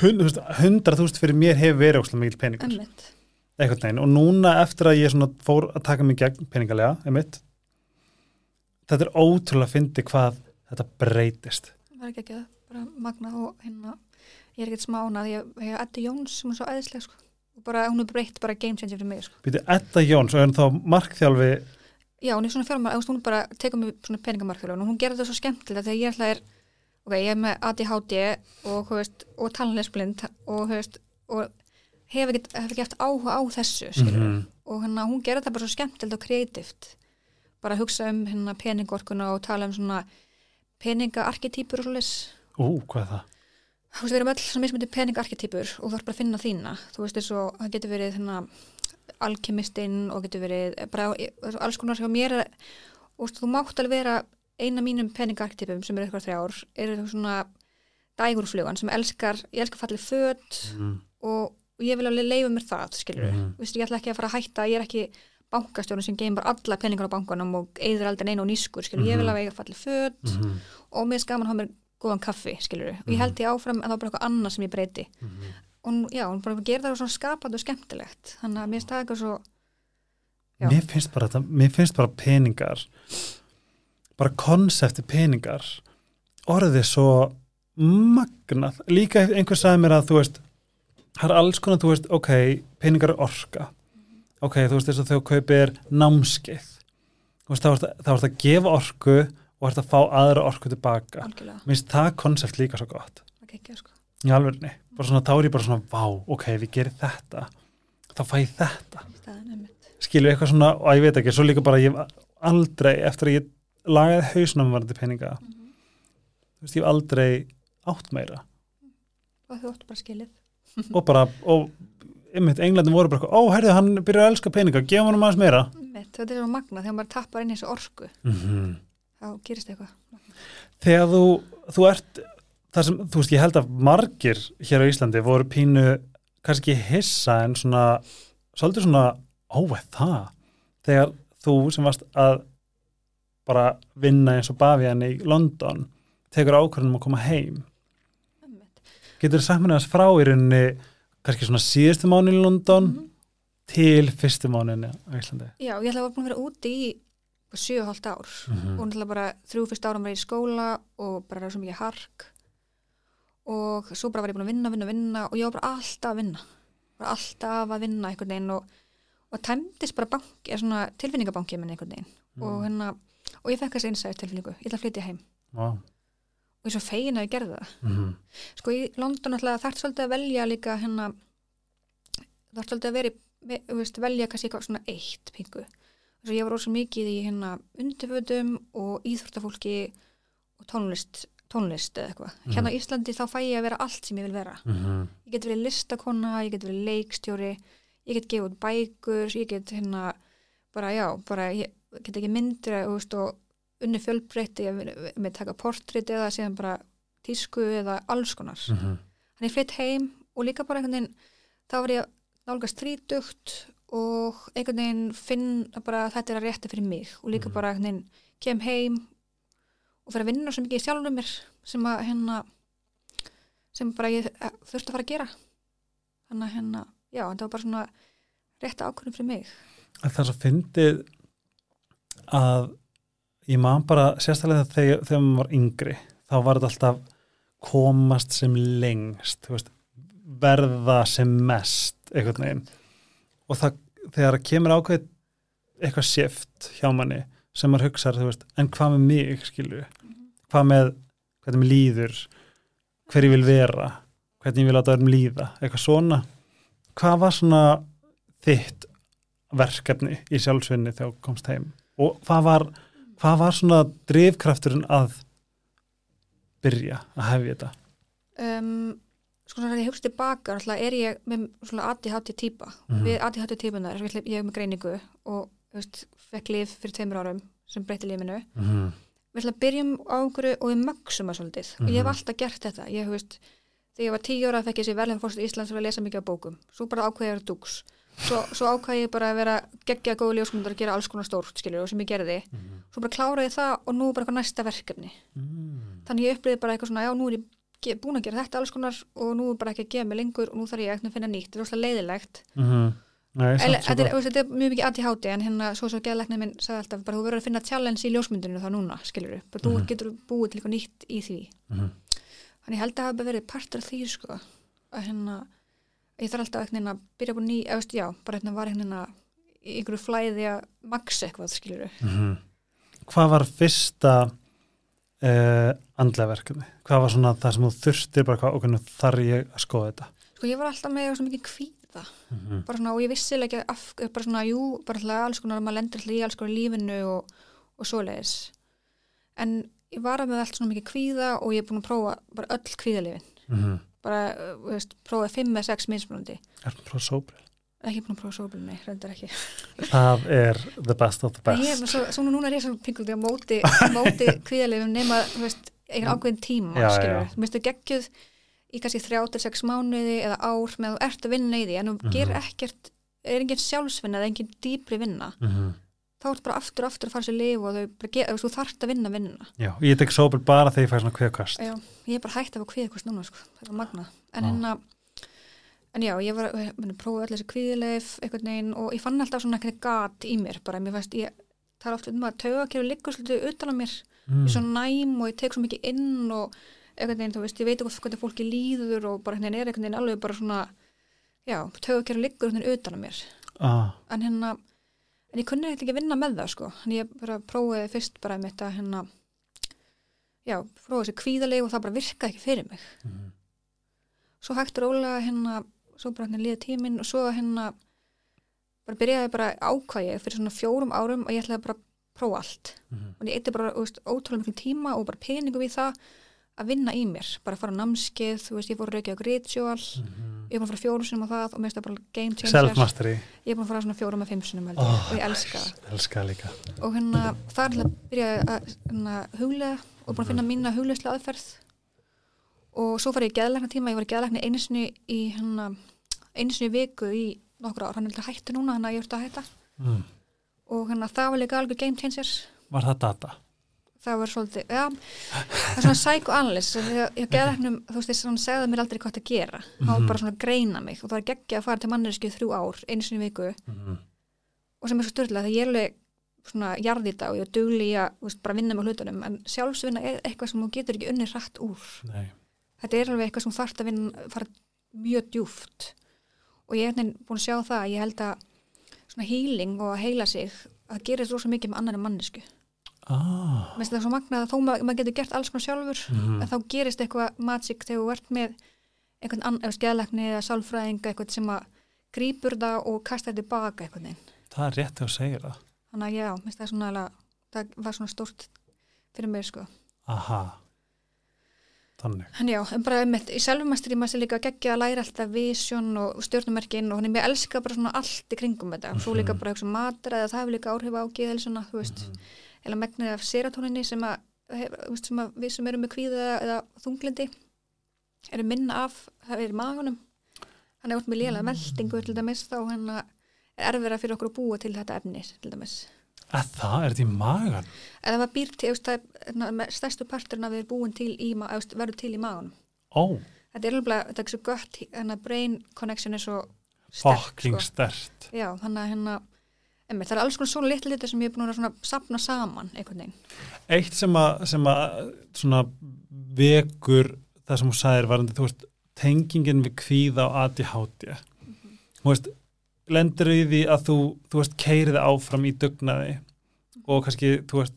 100.000 fyrir mér hefur verið óslega mikil peningur, eitthvað neginn, og núna eftir að ég fór að taka mig gegn peningalega, einmitt, þetta er ótrúlega að fyndi hvað þetta breytist. það er ekki ekki bara magna og hérna ég er ekkert smánað, ég hef Eddi Jóns sem er svo æðisleg sko. Og bara hún er breytt bara game changer fyrir mig sko. Býtu, Edda Jóns, og er hann þá markþjálfi, já, hún er svona fjármar, hún bara tekur mig svona peningamarkþjálfun og hún gerir það svo skemmtilega þegar ég ætla er ok, ég er með ADHD og, veist, og talanlegsblind og, og hef ekki, ekki haft áhuga á þessu skilur Mhm. og hérna hún gerir það bara svo skemmtilegt og kreatíft bara að hugsa um hérna peningorkuna og tala um svona peningaarketýpur og svoleiðis ú, hvað er það? þú veist, við erum öll svona mismyndi peningarketýpur og þú þarf bara að finna þína þú veist, og það getur verið hérna, alkemistinn og getur verið bara alls konar hjá mér er, og þú mátt alveg vera eina mínum peningarketýpum sem eru eitthvað þrjár eru þú svona dægurflugan sem elskar, ég elskar fallið föt Mm. og, og ég vil alveg leifa mér það, skilur Mhm. þú veist, ég ætla ekki að fara að hætta, ég er ekki bankastjórun sem geymar alla peningar á bankanum og eigður aldrei neina og nýskur, skilur, ég vil Mhm. alveg eiga fallið föt Mhm. og mér er að hafa mér góðan kaffi, skilur og Mhm. ég held ég áfram en það var bara eitthvað annað sem ég breyti Mhm. og já, hún bara gerir það svona skapandi og skemmtilegt þannig að mér finnst það eitthvað svo Já. Mér finnst bara þetta, mér finnst bara peningar bara konsepti peningar orðið svo magnað, líka einhver sagði mér að þú veist, það er alls konar þú veist, ok, peningar er orka. Ok, þú veist þess að þau kaupir námskeið. Veist, þá er það að gefa orku og ert að fá aðra orku tilbaka. Finnst það konsept líka svo gott. Það ekki sko. Í alvegni, bara svona, þá er ég bara svona vá, ok, ég gerir þetta. Þá fæ ég þetta. Skilur eitthvað svona, og ég veit ekki, svo líka bara ég aldrei, eftir að ég lagaði hausnum varandi peninga. Þú veist, ég hef aldrei átt meira. Og þú óttu bara skilið. Og bara, og einmitt, englandin voru bara, ó, herrið, hann byrjar að elska peninga gefa hann aðeins meira. Einmitt, þetta er svo magna þegar maður tappar inn í þessu orku mm þá gerist eitthvað. Þegar þú, þú ert það sem, þú veist, ég held að margir hér á Íslandi voru pínu kannski hissa en svona svolítið svona, ó, er það? Þegar þú sem varst að bara vinna eins og Bavian í London tekur ákvörðunum að koma heim. Getur mér þess frá í rauninni kannski svona síðustu mánu í London Mhm. til fyrstu mánuðinni á Íslandi? Já, ég ætla að vera búin að vera úti í sjö og hálft ár. Mhm. og náttúrulega bara þrjú fyrst ára var ég í skóla og bara var svo mikið hark. Og svo bara var ég búin að vinna, vinna, vinna og ég var bara alltaf að vinna. Bara alltaf að vinna einhvern veginn og, og tæmdist bara bank, svona tilfinningabanki minn einhvern veginn. Og, hérna, og ég fekk þessi innsæðis tilfinningu, ég ætla að flytja heim Vá. og ég er svo fegin að ég gerði það Mhm. sko í London alltaf þarf svolítið að velja líka hérna þarf svolítið að veri, ve, veist, velja kannski eitthvað svona eitt pingu þess að ég var rosa mikið í hérna undirfötum og íþróttafólki og tónlist, tónlist eða eitthvað. Mhm. Hérna á Íslandi þá fæ ég að vera allt sem ég vil vera. Mhm. Ég get verið listakonna, ég get verið leikstjóri, ég get gefið bækur, ég get hérna bara já, bara ég get ekki myndir og unni fjölbreytti, með taka portrétt eða síðan bara tísku eða alls konar. Mhm. Þannig ég flytt heim og líka bara einhvern veginn, þá var ég að nálgast þrítugt og einhvern veginn finn að bara þetta er að rétta fyrir mig og líka Mhm. bara einhvern veginn kem heim og fyrir að vinna svo mikið í sjálfum mér sem að hérna sem bara ég eh, þurfti að fara að gera þannig að hérna, já, þetta var bara svona rétta ákvörðum fyrir mig Það er svo fyndið að ég man bara sérstaklega þegar, þegar maður var yngri þá var þetta alltaf komast sem lengst veist, verða sem mest einhvern veginn. Og það, þegar kemur ákveð eitthvað shift hjá manni sem maður hugsar, þú veist, en hvað með mig skilju, hvað með hvernig mér líður hver ég vil vera, hvernig ég vil láta öðrum líða eitthvað svona. Hvað var svona þitt verkefni í sjálfsvinni þegar komst heim og hvað var, hvað var svona drifkrafturinn að byrja að hefja þetta? Um, sko svona þegar ég hugst tilbaka er ég með svona ADHD típa. Mhm. við ADHD típunar, ég er með greiningu og veist, fekk lif fyrir tveimur árum sem breyti lifinu mm -hmm. við ætlum að byrjum á einhverju og við mögsum að svolítið. Og ég hef Mhm. alltaf gert þetta. Ég, þú veist, þegar ég var tíu ára fekk ég sér velhæm fórst í Íslands fyrir að lesa mikið á bókum. Svo bara ákveði ég að vera dúks svo, svo ákveði ég bara að vera geggja góð ljósmyndar að gera alls konar stórt skilur og sem ég gerði. Svo bara kláraði ég það og nú bara eitthvað næsta verkefni. Mm. þannig ég upplýði bara eitthvað svona já nú er ég búin að gera þetta alls konar og nú er bara ekki að gefa mig lengur og nú þarf ég eitthvað að finna nýtt. Þetta er rosalega leiðilegt Mm Nei, Ele, samt svo þetta, er, þetta er mjög mikið ADHD en hérna svo svo geðleiknið minn sagði alltaf bara þú verður að finna challenge í ljósmyndinu þá núna skilur bara þú Mhm. getur búið til eitthvað nýtt í því. Mhm. þannig held að það hafa verið partur af því sko að hérna ég þarf alltaf eitthvað að byrja búin ný eða já, bara hérna var hérna einhverju flæði að max eitthvað skilur við Mhm. Hvað var fyrsta uh, andlega verkefni? Hvað var svona það sem þú þurftir bara hvað, okkur þarf ég að skoða þetta? sko ég var alltaf með svo mikið kvíða Mm bara svona og ég vissilega ekki af, bara svona jú, bara alltaf alls konar maður lendur alltaf í alls konar lífinu og, og svoleiðis en ég var að með allt svona mikið kvíða og ég er búin að prófa bara öll kvíðalifin -hmm. Bara, uh, þú veist, prófaði fimm eða sex mismunandi Er það frá sóbril? ekki búin að prófa sóbrinni, reyndar ekki Það er the best of the best. með svo, svona núna er ég svona pinguldi á móti, [LAUGHS] móti kvíðalifin nema, þú veist, einhvern ákveðin tíma Já, skilur, mér finnst þau geggjuð í kannski þrjá til sex mánuði eða ár með að þú ert að vinna í því en þú Mhm. gerir ekkert, er engin sjálfsvinna eða engin dýpri vinna Mm -hmm. Þá ertu bara aftur aftur að fara sér lif og þau bara ge- þú þarft að vinna vinna Já, ég tek sóbril bara þegar ég fæ svona kveðkast. já, ég er bara hægt af að hvort núna sko. það er magna en hérna en já, ég var að prófa öll þessi kvíðileif einhvern veginn og ég fann alltaf svona eitthvað gat í mér bara, mér fannst ég það er oft um að taugakerfi liggur svolítið utan á mér. Mm. ég er svo næm og ég tek svo mikið inn og einhvern veginn, þú veist, ég veit ekki hvernig fólki líður og bara hérna er einhvern veginn alveg bara svona já, taugakerfi liggur einhvern veginn utan á mér. Ah, en hérna en ég kunni ekki að vinna með það sko en ég bara prófaði fyrst bara með þetta hérna já, prófaði þessi kvíðaleg og það bara virkaði ekki fyrir mig Mhm. svo hægt og rólega hérna svo bara hérna líða tíminn og svo hérna bara byrjaði bara ákvæði fyrir svona fjórum árum og ég ætlaði bara að prófa allt Mhm. og ég eitti bara veist, ótrúlega miklu tíma og bara peningum í það að vinna í mér, bara að fara á námskeið þú veist, ég fór að reykja á ritual Mhm. ég er búin að fara fjórum sinum á það og mér finnst það bara game changer. Self-mastery. ég er búin að fara svona fjórum með fimm sinum Oh, og ég elska það. Elska líka. og hérna það er alltaf að byrja að hérna, huglega og búin að finna mína huglegslega aðferð. Og svo fara ég í geðlækna tíma, ég var í geðlækni einu sinni í hérna, í viku í nokkur ár, hann er hættu núna hann að að hætta. Mm. og hérna það var það það svolítið, já það er svona psychoanalyst, ég geðlæknum þú veist þess að hann segði mér aldrei hvað að gera hann var Mhm. bara svona að greina mig og það var geggja að fara til manneski þrjú ár, einu sinni í viku Mm. og sem er svo styrla þegar ég er alveg svona jarðita og ég er dugli í að veist, bara vinna með hlutunum en sjálfsvinna er eitthvað sem þú getur ekki unni hratt úr Nei. þetta er alveg eitthvað sem þú þarft að vinna fara mjög djúft og ég er hérna búin að sjá það að ég held að svona healing og að heila sig að Ah. Mér finnst það svo magnað að þó maður mað getur gert alls konar sjálfur að þá gerist eitthvað magic þegar þú ert með einhvern annan, eða skeðlekni eða sálfræðing eitthvað sem að grípur það og kastar þetta tilbaka eitthvað neginn Það er rétt að segja það. þannig að já, minnst það svona alveg, það var svona stórt fyrir mig sko aha þannig, en já, en bara um þetta, í selvumastri maður sér líka geggja að læra alltaf vision og stjórnumerkin og hann er mér elska bara svona allt í kringum þetta, svo líka Mhm. bara hugsa um matræði það hefur líka áhrif á geðhelsuna, þú veist Mhm. Eða megnið af serotoninni sem að, sem að við sem erum með kvíða eða þunglindi erum minna af, það er í magunum hann er út með lélega meldingu til dæmis þá hann er erfira fyrir okkur að búa til þetta efni til dæmis. Að það er þetta í magan eða maður býr til, hérna, stærstu parturinn að við erum búin til í, ma- eða, þú veist, verður til í magunum ó, þetta er alveg, þetta er svo gött hérna brain connection er svo sterk, sko. stert já, þannig að hérna emmi, það er alls konar svona litlu litur sem ég er búin að svona sapna saman einhvern veginn. Eitt sem að, sem að svona vekur það sem hún sagðir varandi, þú veist, tengingin við kvíða og ADHD þú veist, lendur í því að þú, þú veist, keiriði áfram í dugnaði og kannski, þú veist,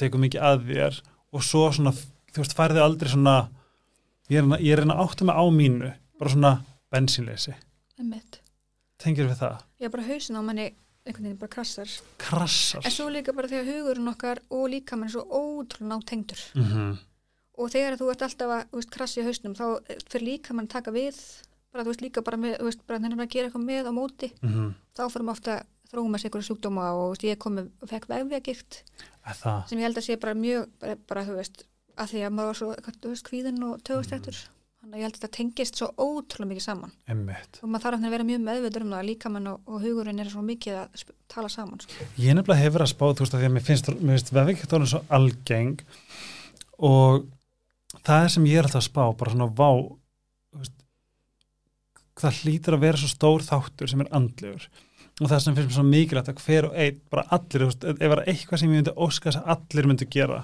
tekum mikið að þér og svo svona, þú veist, færði aldrei svona ég er, er reyna átta mig á mínu bara svona bensínleysi. Emmitt, tengir við það, ég er bara hausin á manni einhvern veginn bara krassar. Krassar. En svo líka bara þegar hugurinn okkar og líka mann er svo ótrúlega nátengdur. Mm og þegar þú ert alltaf að veist, krassi í hausnum þá fyrir líka mann taka við bara þú veist líka bara með, þú veist, bara þegar að gera eitthvað með á móti -hmm. þá fyrir maður ofta þróum að segja sjúkdóma og veist, ég kom með og fekk vegvegikt sem ég held að sé bara mjög bara, bara þú veist, að því að maður var svo veist, kvíðin og tögustrættur þannig að ég held að þetta tengist svo ótrúlega mikið saman. Emmitt og maður þarf að vera mjög meðveitur um það að líkamann og, og hugurinn er svo mikið að tala saman sko. Ég nefnilega hefur að spá, þú veist, að því að mér finnst, finnst vefvíkjáttónu svo algeng og það er sem ég er alltaf að spá, bara svona vá, veist, það hlýtur að vera svo stór þáttur sem er andlegur. Og það sem finnst mér svo mikilvægt að hver og einn, bara allir, þú veist, ef það er eitthvað sem ég myndi óska þess að allir myndi gera,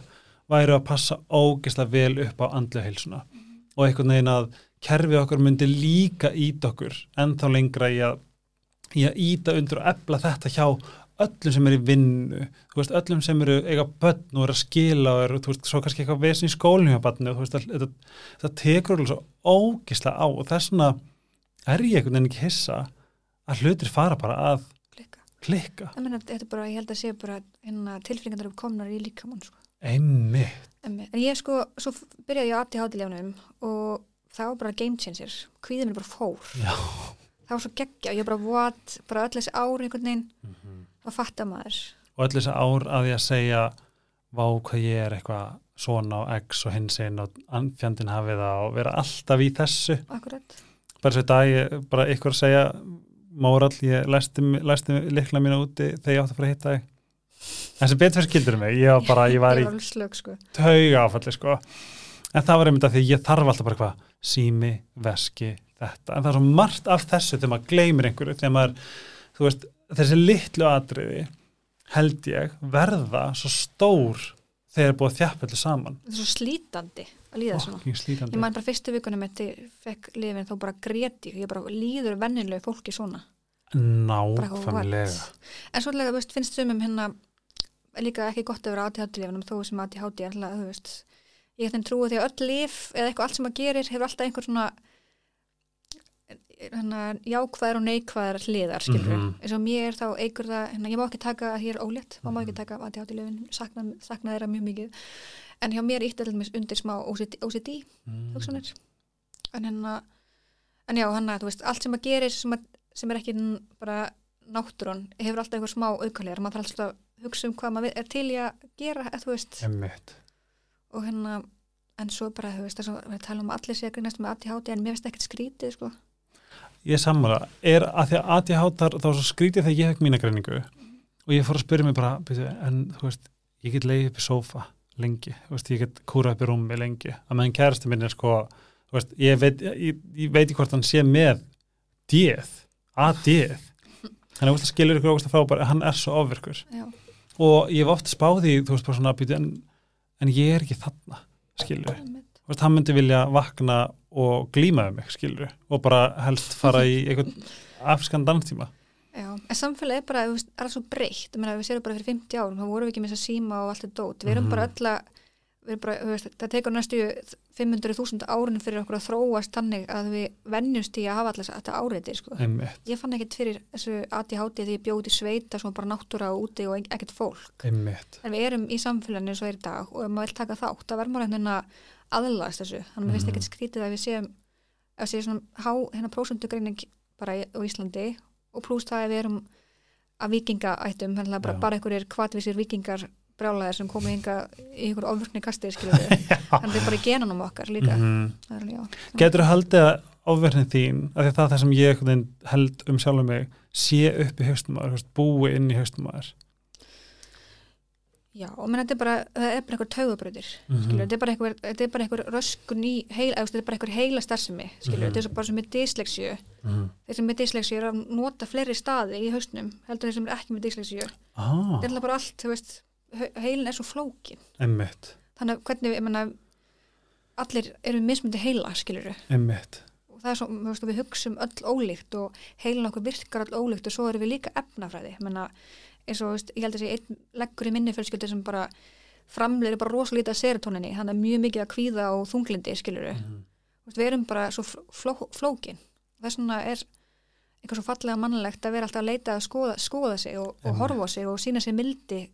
væri að passa ógislega vel upp á andlega heilsuna og einhvern veginn að kerfið okkur myndi líka ít okkur ennþá lengra í að, í að íta undir og efla þetta hjá öllum sem er í vinnu, veist, öllum sem eru eiga börn og eru að skila og eru, þú veist, svo kannski eitthvað vesin í skólinu hjá barnu, þú veist, að- þetta, þetta tekur alveg svo ógislega á og þess vegna er ég einhvern veginn ekki hissa að hlutir fara bara að Klikka. klikka, Ég, meina, þetta er bara, ég held að sé bara hérna, tilfinningar eru komnar í líkamann sko. Einmitt. En en ég sko, svo byrjaði ég á ADHD-lefnum og það var bara game changer. Kvíðin er bara fór. Já. það var svo geggja, ég bara what bara öll þessi ári einhvern veginn. Að fatta maður. Og öll þessi ár að ég að segja vá hvað ég er eitthvað svona á X og hins einn og fjandinn hafið og vera alltaf í þessu. Akkurat, bara svo í dag, ég, bara ykkur að segja Mórall, ég læsti, læsti likla mína úti þegar ég átti að fara að hitta þig en sem betur skildur mig ég var bara, ég var í [LAUGHS] sko. tauga áfalli sko. En það var einmitt að því ég þarf alltaf bara hvað sími, veski, þetta. En það er svo margt af þessu þegar maður gleymir einhverju þegar maður, þú veist þessi litlu atriði held ég verða svo stór þegar er búið allir saman. Þetta er svo slítandi að líða svona. Fucking slítandi. ég man bara fyrstu vikunum eftir fekk lifin þá bara greti ég. Bara líður vennilegu fólki svona. Nákvæmlega. En svolítið, finnst sumum hérna líka ekki gott að vera ADHD-lifinum þó sem ADHD er alltaf, þú veist ég ætlum trúi því að öll lif eða eitthvað allt sem maður gerir hefur alltaf einhver svona hérna, jákvæðar og neikvæðar hliðar, skilur Mhm. eins og mér þá eigur það, hérna, ég má ekki taka að ég er ólétt, má má ekki taka ADHD-lifin sakna, sakna þeirra mjög mikið en hjá mér ítti alltaf undir smá OCD, OCD Mm. hugsanir en hérna en já, hann að, þú veist, allt sem maður gerir sem, að, sem er ekki bara náttúrun hefur alltaf einhver smá aukalegar maður þarf alltaf hugsa um hvað maður er til í að gera, eða, þú veist, Einmitt. og hérna en svo bara, þú veist, að við tala um að allir sé að grínast með ADHD en mér finnst ekkert skrítið, sko. Ég er sammála, er að því að ADHD þá var svo skrítið þegar ég fekk mína greiningu og ég fór að spyrja mig bara byrju, en þú veist, ég get leið upp í sófa lengi, þú veist, ég get kúra upp í rúmi lengi, að meðan kærasti minn er sko þú veist, ég veit, ég, ég veit ekki hvort hann sé með D-ð, A-D-ð hann er að skilur ykkur ógust að frábæri, hann er svo ofvirkur. Já, og ég hef oft spáði, þú veist, bara svona byrju, en, en ég er ekki þarna skilur, veist, hann myndi vilja vakna og glíma um mig, skilur og bara helst fara í einhvern afskan danstíma. Já, en samfélagi er bara, er það svo breytt. Ég meina, við séum bara fyrir 50 árum, þá vorum við ekki með þess að síma og allt er dót, við erum Mhm. bara öll að bara, veist, það tekur næstu 500.000 árun fyrir okkur að þróast þannig að við vennjumst í að hafa alltaf þetta áreiti, sko. Ég fann ekkert fyrir þessu ADHD því ég bjóði sveita sem bara náttúra og úti og ekkert fólk. einmitt En við erum í samfélaginu eins og er í dag og ef maður vil taka þátt, það verður maður einhvern veginn að aðlast þessu. Þannig að mér finnst Mhm. ekkert skrítið að við séum, að séum svona há, hérna prósundugreining bara í- á Íslandi og pluss það að við erum að vikingaættum, bara, bara einhverjir kvatvísir vikingar brjálæðir sem komið hinga í einhver ofvirkni við. Þannig að það er bara í genunum okkar líka. Er, já. Getur þú haldið að ofverðin þín, af því að það er það sem ég held um sjálfum mig, sé upp í þú veist, búi inn í haustum maður. Já, og menn þetta er bara, það er bara einhver taugabröðir, Mhm. skilur, þetta er bara einhver, er einhver röskun í heila, þetta er bara einhver heila starfsemi, skilur, Mhm. þetta er bara sem með dyslexíu, Mm. þeir sem með dyslexíu er að nota fleiri staði í hausnum, heldur þeir sem er ekki með dyslexíu, Ah, þetta er bara allt, þú veist, heilin er svo flókin, einmitt, þannig að hvernig, menna, allir eru mismundi heila, skilur, einmitt. og það er svo, veist, við hugsum öll ólíkt og heilin okkur virkar öll ólíkt og svo erum við líka efnafræði, menna, eins og, veist, ég held að sé einn leggur í minni fjölskyldu sem bara framleirir bara rosalítið serotoninni, þannig að mjög mikið að kvíða og þunglindi, skilur Mm. við erum bara svo fló, fló, flókin. Þess vegna er eitthvað svo fallega mannlegt að vera alltaf að leita að skoða, skoða sig og, og horfa sig og sína sig mildi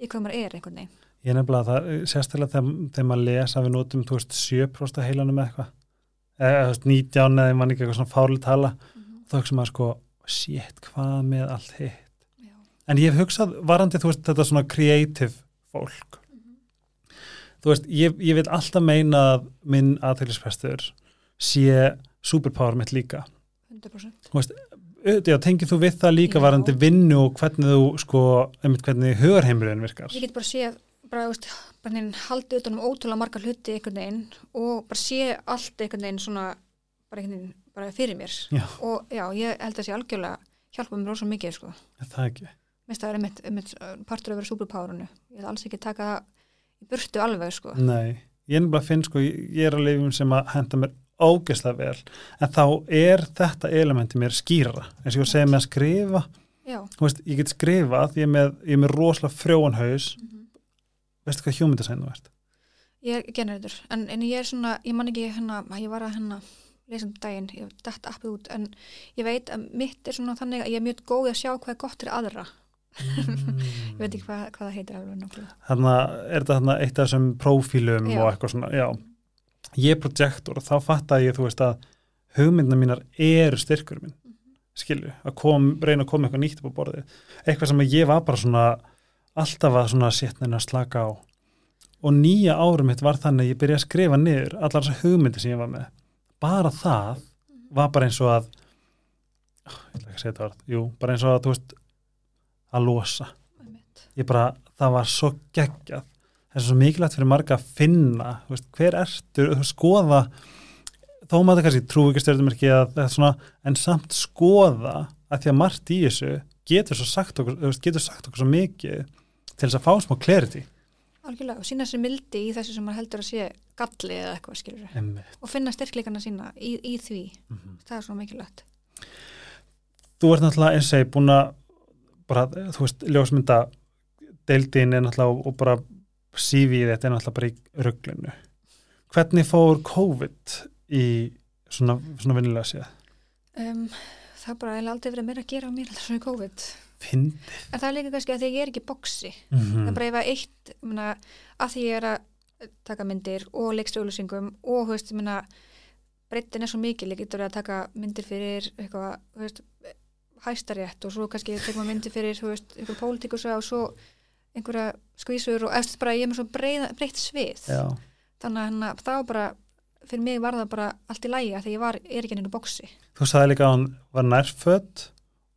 í hvað maður er einhvern veginn Ég nefnilega það, sérstaklega þegar, þegar maður lesa við notum, þú veist, 7% heilanum eitthvað, eða þú veist, 19 eða mann ekki eitthvað svona fárlega tala, þá hugsa maður sko, shit, hvað með allt hitt. Já. En ég hef hugsað varandi, þú veist, þetta svona creative fólk. Þú veist, ég, ég vil alltaf meina að minn aðtælisprestur sé superpower mitt líka. 100% Auðvitað, já, tengið þú við það líka Já. varandi vinnu og hvernig þú, sko, einmitt hvernig hugarheimurinn virkar. ég get bara séð bara, veist, bara haldið utan um ótrúlega marga hluti einhvern veginn og bara sé allt einhvern veginn svona bara einhvern veginn bara fyrir mér Já. og já, ég held að sé algjörlega hjálpa mér rosa mikið sko Það ekki. Mér það er einmitt, einmitt uh, partur að vera superpowerinu ég held alls ekki taka það í burtu alveg sko Nei, ég er nefnilega að finn sko, ég ég er að lifum sem að henda mér ógeðslega vel, en þá er þetta elementi mér skýrara, eins og ég að segja með að skrifa, veist, ég get skrifað, ég er með, ég er með rosalega frjóan haus, veistu hvað design þú ert? ég er generator. En, en ég er svona, ég man ekki hérna ég var að hérna lesa um daginn ég dætt appið út, en ég veit að mitt er svona þannig að ég er mjög góð að sjá hvað er gott fyrir aðra, [LAUGHS] ég veit ekki hvað, hvað það heitir alveg nákvæmlega. Þarna er þetta eitt af þessum prófílum Já. og eitthvað svona, já. Ég er projektor og þá fatta ég, þú veist, að hugmyndina mínar eru styrkur minn, skilju, að kom, reyna að koma eitthvað nýtt upp á borðið. Eitthvað sem ég var bara svona, alltaf að svona setna að slaka á. Og nýja árum mitt var þannig að ég byrja að skrifa niður allar þessar hugmyndir sem ég var með. Bara það var bara eins og að, ég ætla ekki að segja þetta orð, jú, bara eins og að, þú veist, að losa ég bara, það var svo geggjað það er svo mikilvægt fyrir marga að finna veist, hver ertu, þú veist, skoða þó maður kannski trú ekki stjórnum ekki að þetta er svona, en samt skoða að því að margt í þessu getur sagt okkur, getur sagt okkur svo mikið til þess að fá smá clarity. Algjörlega, og sína sér mildi í þessu sem maður heldur að sé galli eða eitthvað skilur og finna styrkleikana sína í, í því. Mhm. það er svo mikilvægt. Þú ert náttúrulega eins og ég búin að bara, þú veist, ljósmynda deildin er náttúrulega og bara CV þetta er náttúrulega bara í rugglinu hvernig fór COVID í svona, svona vinnilega séð? um, það bara eiginlega aldrei verið meira að gera á mér alltaf svona COVID Fyndi. en það er líka kannski að því að ég er ekki í boksi Mm það er bara ef að eitt mena, að því ég er að taka myndir og leikstjólusingum og þú veist, mena, breytin er svo mikil ég getur að taka myndir fyrir eitthvað, þú veist, hæstarétt og svo kannski tekum við myndir fyrir þú veist, einhver pólitíkusa og svo einhverja skvísur og eftir bara ég er með svo breytt svið. Já, þannig að hérna, það var bara fyrir mig var það bara allt í lægi að því ég var, er ekki henni boksi þú sagði líka að hann var nærfödd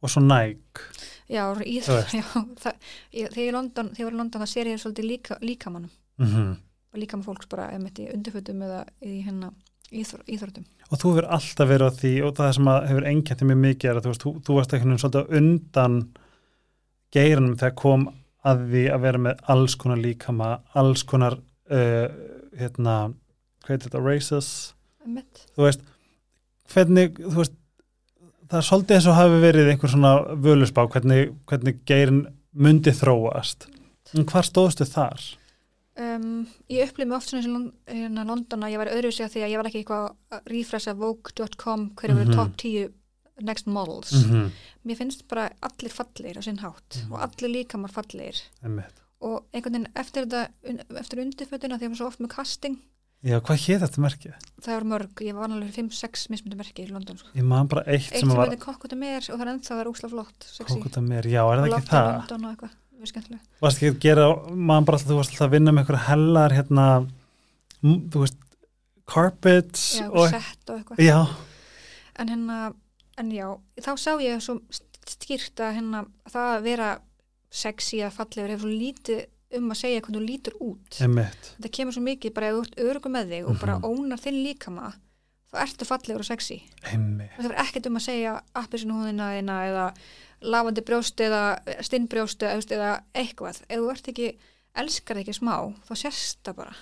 og svo næg. Já, í, [LAUGHS] já það, ég, þegar ég London, þegar var í London það sér ég svolítið líka, líkamannum. Mm -hmm. og líka með fólks bara emitt í undirfötum eða í íþor, íþortum. og þú hefur alltaf verið á því og það sem hefur engjandi mjög mikið er að þú, þú, þú varst einhvern veginn svolítið undan geiranum þegar kom að því að vera með alls konar líkama alls konar uh, hérna, hvað heitir þetta, races þú veist, hvernig þú veist, það er svolítið eins og hafi verið einhver svona völusbá hvernig, hvernig geirin myndi þróast en hvar stóðstu þar? Um, ég upplýði mig oft svona í hérna London að ég var öðruvísi að því að ég var ekki eitthvað að refresha vogue.com hverju Mhm. verið top 10 next models. Mm mér finnst bara allir fallir á sinn hátt Mhm. og allir líkamar fallir einmitt. Og einhvern veginn eftir þetta eftir undirfötuna ég var svo oft með casting. Já, hvað hétt þetta merkið? það var mörg, ég var alveg 5-6 mismundi merki í London sko. Ég man bara eitt eitt sem sem var heitir Kokkuta Mer og það er ennþá það er úsla flott Kókuta mér, já, er það ekki það? London og eitthvað, það er skemmtilega Varst ekki að gera, man bara alltaf, þú varst alltaf að vinna með einhverja hellar, hérna, þú veist, carpets já, og, sett og eitthvað. Já, en hérna, en já, þá sá ég svo skýrt að hérna það að vera sexy að fallegur hefur lítið um að segja hvernig þú lítur út. Einmitt, þetta kemur svo mikið bara ef þú ert örugum með þig og bara Mhm. ónar þinn líkama þá ertu fallegur og sexy einmitt, það er ekkert um að segja appisinu húðina þína eða lafandi brjóst eða stinnbrjóst eða, eitthvað. Ef þú ert ekki, elskar ekki smá þá sérst það bara.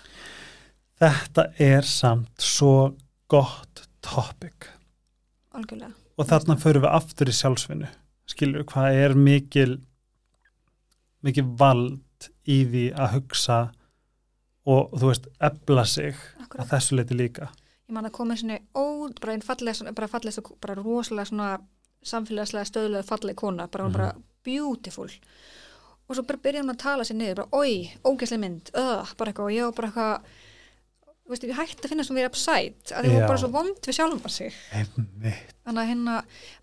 Þetta er samt svo gott topic. Algjörlega og þarna förum við aftur í sjálfsvinnu, skilur hvað er mikil, mikil vald í því að hugsa og þú veist, ebla sig Akkurat. að þessu leiti líka. ég man að koma svona ó, bara einn fallega, bara fallega bara rosalega svona samfélagslega stöðlega fallega kona, bara, mm bara beautiful og svo bara byrjaði hún að tala sér niður, bara oi, ógæslega mynd öð, bara eitthvað og ég var bara eitthvað þú veist, ég hætti að finna svona verið upside að Já. var bara svo vond við sjálfa sig Einmitt, þannig að hérna,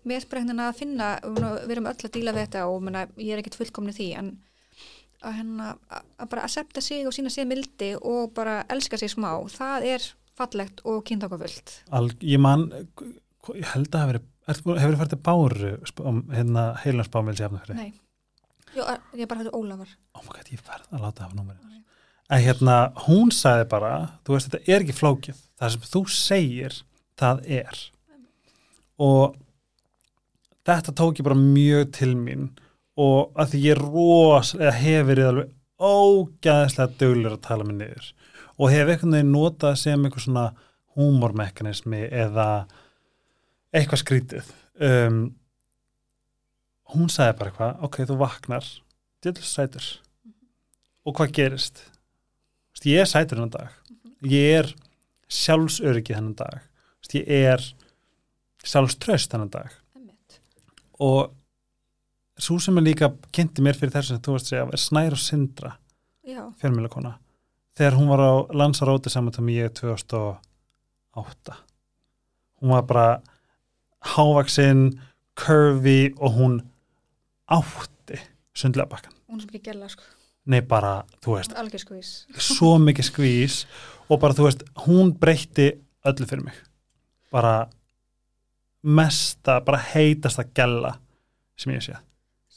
mér er bara hérna að finna við erum öll að díla við þetta og meina, ég er ekkit fullkomni því en að hérna, að- að bara accepta sig og sína sig mildi og bara elska sig smá, það er fallegt og kynþákafullt Al, ég man, ég held að er, hefur þið farið til Báru, spá- hérna heilansbámil sér efna fyrir? Nei, Jó, að- ég bara hætti Ólafar Oh my god, ég verð að láta hafa númerið. En hérna, hún sagði bara, þú veist, þetta er ekki flókið. Það sem þú segir, það er. Og þetta tók ég bara mjög til mín og að því ég ros, eða hef verið alveg ógæðislega dögulegur að tala mig niður og hef einhvern veginn notað sem eitthvað svona húmormekanismi eða eitthvað skrítið. Um, hún sagði bara eitthvað, ok, þú vaknar, djöðl sætur og hvað gerist? Ég er sætur hennan dag, ég er sjálfsöryggi hennan dag, ég er sjálfströst hennan dag. Og svo sem er líka kynnti mér fyrir þessu sem þú veist segja, er Snær og Sindra Já, fjölmjölakona þegar hún var á Lansaróti saman til mig 2008 hún var bara hávaksinn curvy og hún átti sundlega bakkan hún svo ekki gæla sko, nei bara, þú veist, algjör skvís. svo mikið skvís og bara, þú veist, hún breytti öllu fyrir mig. Bara mesta, bara heitasta gælla sem ég sé.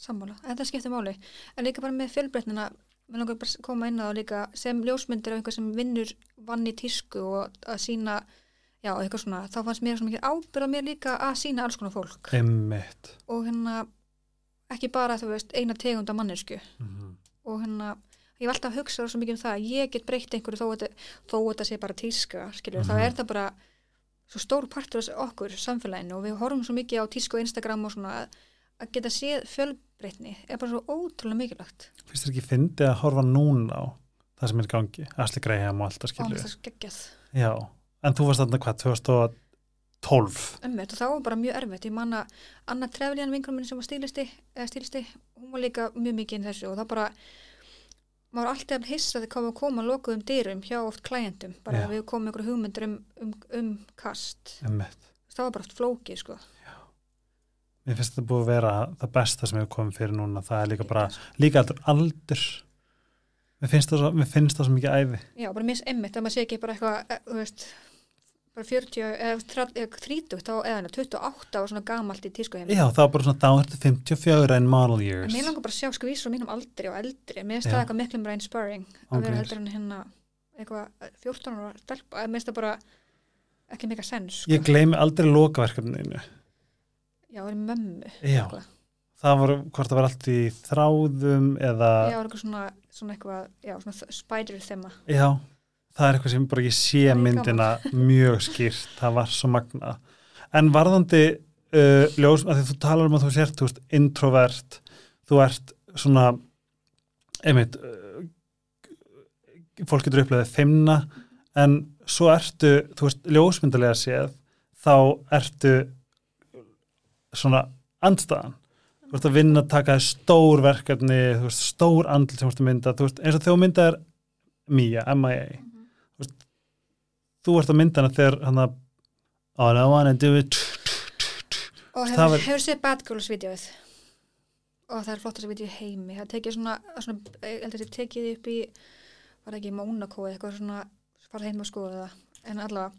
Sammála, þetta skiptir máli. En líka bara með fjölbreytnina við langar bara að koma inn á það líka sem ljósmyndir af einhver sem vinnur vann í tísku og að sína já, eitthvað svona, þá fannst mér svo mikið ábyrða mér líka að sína alls konar fólk. Einmitt. Og hérna ekki bara þú veist eina tegund af mannesku mm og hérna ég var alltaf að hugsa svo mikið um það að ég get breytt einhverju þó að þetta sé bara tíska skilur, mm -hmm. þá mhm. er það bara svo stór partur af okkur samfélaginu og við horfum svo mikið á tísku og Instagram og svona að, að geta séð fjölbreytni er bara svo ótrúlega mikilvægt. Finnst þér ekki fyndið að horfa núna á það sem er gangi, Asli Greiham og allt það skilur já, en þú varst þarna hvað, 2000 12 Emmeit, það var bara mjög erfitt, ég manna Anna Treflíðan, vinklum minn sem var stílisti, stílisti hún var líka mjög mikið inn þessu og það bara maður alltaf hissa þegar komum að koma að lokuðum dýrum hjá oft klæjendum, bara ja. við komum ykkur hugmyndur um, um, um kast. Emmeit. það var bara oft flókið sko. Já. Mér finnst þetta búið að vera það besta sem hefur komið fyrir núna. Það er líka bara, líka aldur aldur. Mér finnst það svo mikið æfi Já, bara minnst Emmeit, að maður sé ekki bara eitthvað, eh, þú veist bara 40 eða 30 eða 30, þá eða 28 og svona gamalt í tískuheim já, það var bara svona, þá ertu 54 en model en years mér langar bara að sjá skvís frá mínum aldri og eldri. Mér finnst það eitthvað miklu meira inspiring að vera heldur en hérna eitthvað 14 ára stelpa, að mér finnst það bara ekki mega sens sko. ég gleymi aldrei lokaverkefninu já, það er mömmu já, Eitthvað. það var, hvort það var allt í þráðum eða, já, eitthvað svona, svona eitthvað já, svona spider þema já það er eitthvað sem bara ég sé er myndina mjög skýrt, það var svo magna en varðandi uh, ljós, að því þú talar um að þú sért þú veist, introvert, þú ert svona einmitt uh, fólk getur upplegðið feimna en svo ertu, þú veist, ljósmyndalega séð þá ertu svona andstaðan þú veist að vinna að taka stór verkefni, þú veist, stór andl sem þú veist að mynda, þú veist, eins og þegar þú myndar Mia, MIA þú ert að mynda hana þegar hann að all I wanna do it og hefur, var- hefur séð Bad Girls vídeoið og það er flottast vídeo í heimi. Það tekið svona, svona að þetta tekið upp í var ekki í Mónakó eða eitthvað svona farið heim og skoða það. En allavega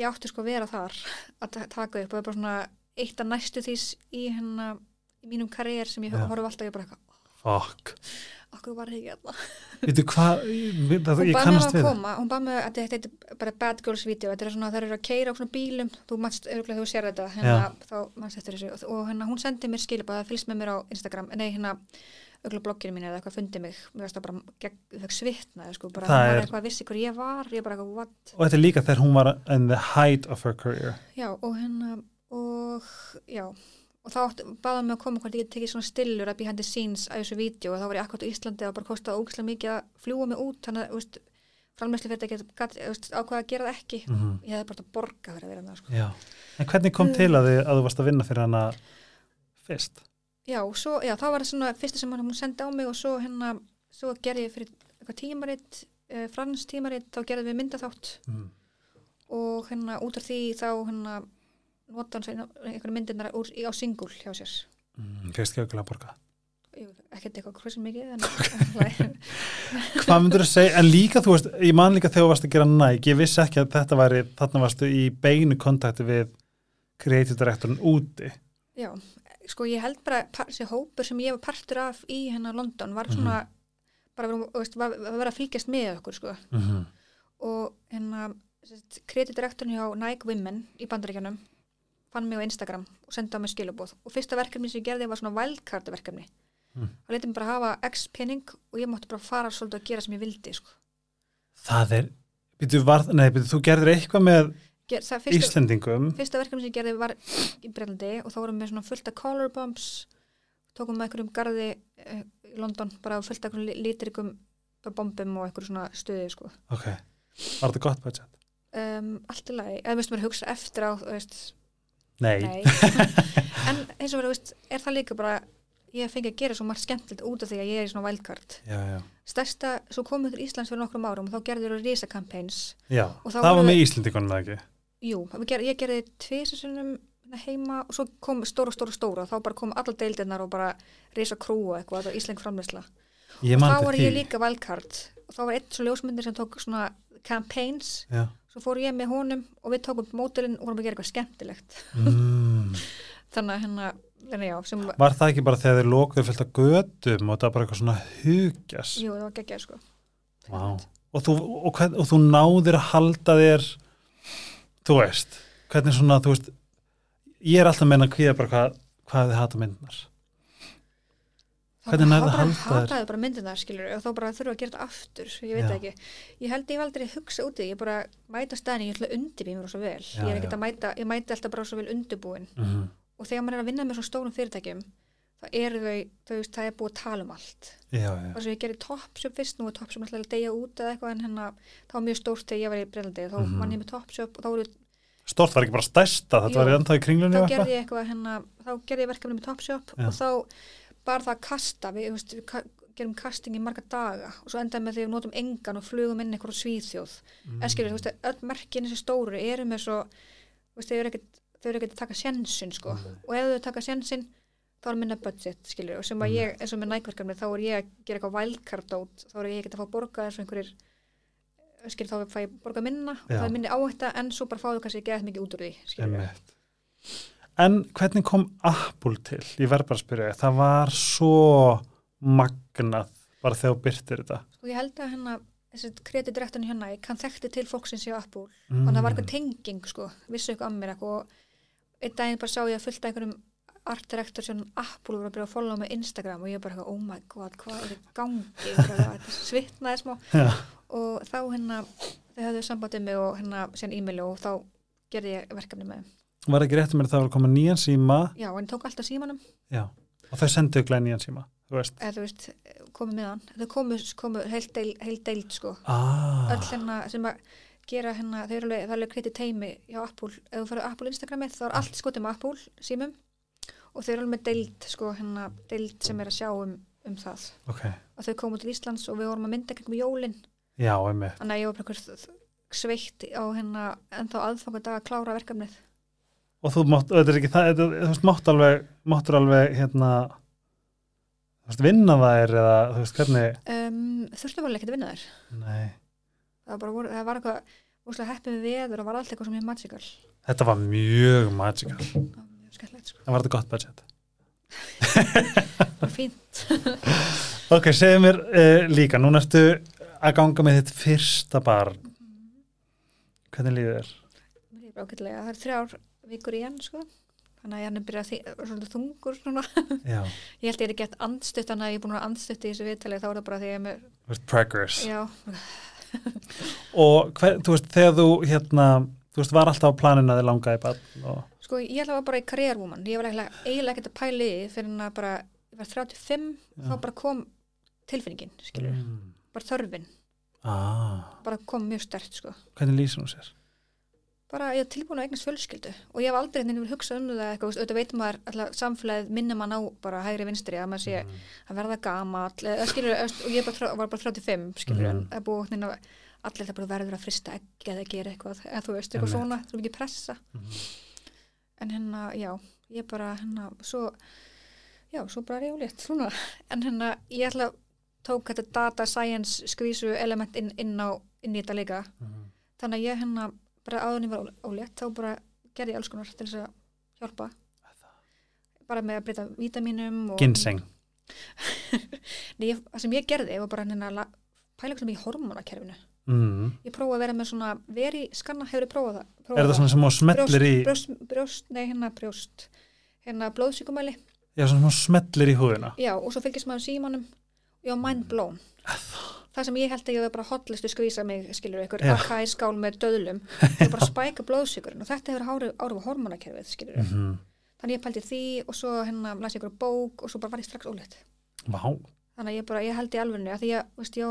ég átti sko að vera þar að ta- taka upp og það er bara svona eitt af næstu þís í hennar í mínum karriér sem ég Já. horf alltaf ég bara eitthvað, fuck, okkur var það ekki hérna veitu hvað ég, það- kannast við það. koma, hún bað mig að þetta heitir bara Bad Girls video, þetta er svona það eru að keira á svona bílum, þú mannst örgulega þú sér þetta hérna, þá mannst eftir þessu. Og, og hérna hún sendi mér skilabað, það fylgst með mér á Instagram nei hérna, örgulega blogginu mín eða eitthvað fundi mig, mér varst það bara gegn, fekk svitnaði sko, bara Það er- eitthvað vissi hver ég var, ég bara eitthvað what? Og þetta er líka þegar hún var in the height of her career. Já og hérna og já og þá hann mig að koma hvort ég tekið svona stillur að behind the scenes að þessu vídeo og þá var ég akkurat á Íslandi og bara kostaði ógislega mikið að fljúa mig út þannig að, þú veist, framlæslu fyrir þetta ákvaða að gera það ekki mm -hmm. ég hefði bara borga fyrir að vera það sko. En hvernig kom til að, þið, að þú varst að vinna fyrir hana fyrst? já, svo, já, þá var það svona fyrsta sem hún sendi á mig og svo hérna svo gerði ég fyrir eitthvað tímaritt uh, frans tímaritt, þá gerði við myndaþátt Mm. og hérna út af því þá hérna nota hann svo einhverju myndirnar úr, á singul hjá sér. Mm, fyrst ekki að borga. Jú, ekkert eitthvað hversu mikið en [LAUGHS] [LAUGHS] Hvað myndur þú segja, en líka þú veist ég man líka þegar þú varst að gera næg ég vissi ekki að þetta væri, þarna varstu í beinu kontakti við creative directorinn úti. Já, sko ég held bara þessi hópur sem ég var partur af í hérna London var svona bara vera, þú veist, var, var vera að fylgjast með okkur sko. Mm -hmm. og hérna kreditdirektorinn hjá Nike Women í bandaríkjanum fann mig á Instagram og sendi á mig skilabóð og fyrsta verkefni sem ég gerði var svona wildcard verkefni Mm. og letið mér bara hafa x penning og ég mátti bara fara svolítið að gera sem ég vildi sko. Það er, byrju, var, nei, byrju, þú gerðir eitthvað með Ger, fyrsta, Íslendingum fyrsta verkefni sem ég gerði var í Brellandi og þá vorum við svona fullt af color bombs tókum með einhverjum garði eh, í London bara fullt af einhverjum lítrikum bombum og einhverjum svona stuði sko. Ok, var þetta gott budget? um, allt í lagi, eða veist maður hugsa eftir á þú veist, Nei, Nei. [LAUGHS] en eins og verið, veist, er það líka bara ég fengi að gera svo margt skemmtilegt út af því að ég er í svona wildcard. Já, já, stærsta, svo komum við til Íslands fyrir nokkrum árum og þá gerður við risa campaigns já. Og það var með Íslendingunum eða ekki? Jú, ger, ég gerði tvisasunum heima og svo kom stóra, stóra, stóra þá bara kom allar deildirnar og bara risa krúa eitthvað, var Íslensk framleysla og þá var ég líka wildcard. Og þá var eitt svo ljósmyndir sem tók svona campaigns, Já. Svo fór ég með honum og við tókum mótilinn og vorum að gera eitthvað skemmtilegt. Mm. [LAUGHS] þannig að hérna, já, Var það ekki bara þegar þeir lokuðu fyllt af gödum og það var bara eitthvað svona hugjast jú, það var geggjað sko. Vá. og, þú, og, hvern, og þú náðir að halda þér þú veist hvernig svona, þú veist ég er alltaf að meina kvíða bara hvað, hvað þið hata myndnar Hvernig nærðu að halda þér? hataði bara myndirnar skilur og þá bara þurfa að gera þetta aftur ég veit Já. ekki, ég held ég aldrei hugsa út í því, ég bara mæta stæðin, ég ætla að undirbýja mér svo vel, Já, ég er ekkert að mæta ég mæti alltaf bara svo vel undirbúin mm -hmm. og þegar maður er að vinna með svona stórum fyrirtækjum þá eru þau, þau veist, það er búið að tala um allt já, já, og svo ég gerði Topshop fyrst, nú er Topshop alltaf að deyja út eða eitthvað en hérna, það var mjög stórt þegar ég þá Mhm. þá, stort var ekki bara stærsta þetta Jú. var ennþá í kringlunni þá gerði ég eitthvað hérna, þá gerði ég verkefni með Topshop Já. og þá bara það að kasta við, þú veist, við gerum casting í marga daga og svo endaði með því að við notum engan og flugum inn eitthvað svíþjóð Mm. en skilur, þú veist, öll merkin þessi stóru eru með svo, þú veist, þau eru ekkert að taka sjensin, sko Mm. og ef þau taka sjensin, þá er minna budget skilur, og sem að ég, eins og með nækverkefni þá er ég að gera eitthvað wildcard át þá er ég ekkert að fá borga eins og einhverjir skilur, þá fæ ég borga minna og Já. það er minni áhætta, en svo bara fáðu kannski ekki eða mikið út úr því, skilur. En hvernig kom Apple til? Ég verð bara að spyrja, þig. það var svo magnað bara þegar þú byrtir þetta. og ég held að hérna þessi kreditrektorinn hérna, ég kann þekkti til fólksins í Apple Mm. og það var eitthvað tenging sko, vissu eitthvað að mér eitthvað og einn daginn bara sá ég að fullta einhverjum art director sem Apple voru að byrja að followa með Instagram og ég bara eitthvað, oh my god, hvað er í gangi þetta svitnaði smá [LAUGHS] Já. og þá hérna þau höfðu sambandið mig og hérna síðan e-maili og þá gerði ég verkefni með. Var ekki rétt með það að koma nýjan síma? Já, en tók alltaf símanum. Já. og þau sendu glæð nýjan síma. þú veist. Eða þú veist, komið með hann. Þau komu, komu heil, deil, heil deild sko. Ah, öll hérna sem að gera hérna, þau eru alveg, alveg kreitið teimi hjá Apple, ef þú farið á Apple Instagramið þá er allt skotið með Apple símum. Og þau eru alveg með deild sko hérna, deild sem er að sjá um, um það. Ok, og þau komu til Íslands og við vorum að mynda kringum jólin. Já, einmitt. Þannig að ég var sveitt á hérna ennþá aðfangadag að klára verkefnið og þú mátt, er ekki það þú mátt alveg, máttur alveg hérna vinna þær eða, þú veist, hvernig? Um, þurftum alveg ekki að vinna þær. Nei, það var, bara, voru- það var eitthvað úslega heppið við veður og var allt eitthvað sem ég magical. Þetta var mjög magical. Það var mjög skemmtilegt sko, það var þetta gott budget? Það [LAUGHS] var fínt. [LAUGHS] Ok, segðu mér uh, líka, núna ertu að ganga með þitt fyrsta barn. Hvernig líður þér? Mér líður bara ágætlega. það er þrjár vikur í enn sko. Þannig að hann er byrjað svolítið þungur [LAUGHS] ég held ég er gett andstutt þannig að ég er búin að andstutt í þessu viðtali þá er það bara því að ég er með, já, [LAUGHS] og hver, þú veist, þegar þú hérna, þú veist, var alltaf á planinu að þið langaði barn og, sko ég held að var bara í karriérvúman ég var eiginlega, ekkert að pæli í fyrir en að bara, ég var 35 þá Já. bara kom tilfinningin mm. bara þörfin. Ah, bara kom mjög stert sko. Hvernig lýsir hún sér? Bara ég er tilbúin að eignast fjölskyldu og ég hef aldrei henni hugsað um það eitthvað, auðvitað veitum maður alltaf samfélagið minnum mann á bara hægri vinstri að maður sé Mm. að verða gamall eða skilur, og ég bara, var bara 35 skilur, Mhm. en að búið hérna allir það bara verður að frista ekki eða gera eitthvað eða þú veist, eitthvað Einmitt. svona, þú mikið pressa Mhm. en hérna, já, ég bara hérna, svo já, svo bara er ég ólétt, svona en hérna, ég ætla tók þetta data science skvísu element inn, inn á, inn í þetta líka Mhm. þannig að ég hérna bara en ég var ólétt þá bara gerði ég alls konar til þess að hjálpa. Bara með að breyta vítaminum og ginseng. [LAUGHS] Það sem ég gerði var bara hérna eitthvað í hormonakerfinu mm. ég prófaði að vera með svona veri skanna, hefur ég prófað það? Prófað er það svona sem hún smellir í brjóst, brjóst, nei hérna brjóst hérna blóðsíkumæli já, svona sem hún smellir í húðina. Já, og svo fylgist maður símanum. Var mind blown. Það sem ég held að ég var bara hotlistu skvísa mig skilur ykkur, Já. AK skál með döðlum. Ég bara [LAUGHS] spæka blóðsíkurinn og þetta hefur áhrif á hormonakerfið skilur mm -hmm. þannig ég pældi því og svo hérna las ég ykkur bók og svo bara var ég strax ólétt. Vá, þannig ég bara, ég held í alvegni að því að, veist, ég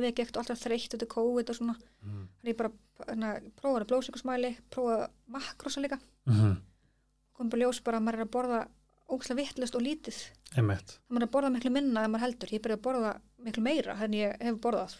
við og alltaf þreytt þetta COVID og svona, mm. Þannig ég bara hérna, prófaði blóðsíkursmæli, prófaði makrosa líka, -hmm. kom bara ljós bara að maður er að borða ógæslega vittlust og lítið, einmitt. Það maður er að borða miklu minna en maður heldur, ég byrjaði að borða miklu meira en ég hef borðað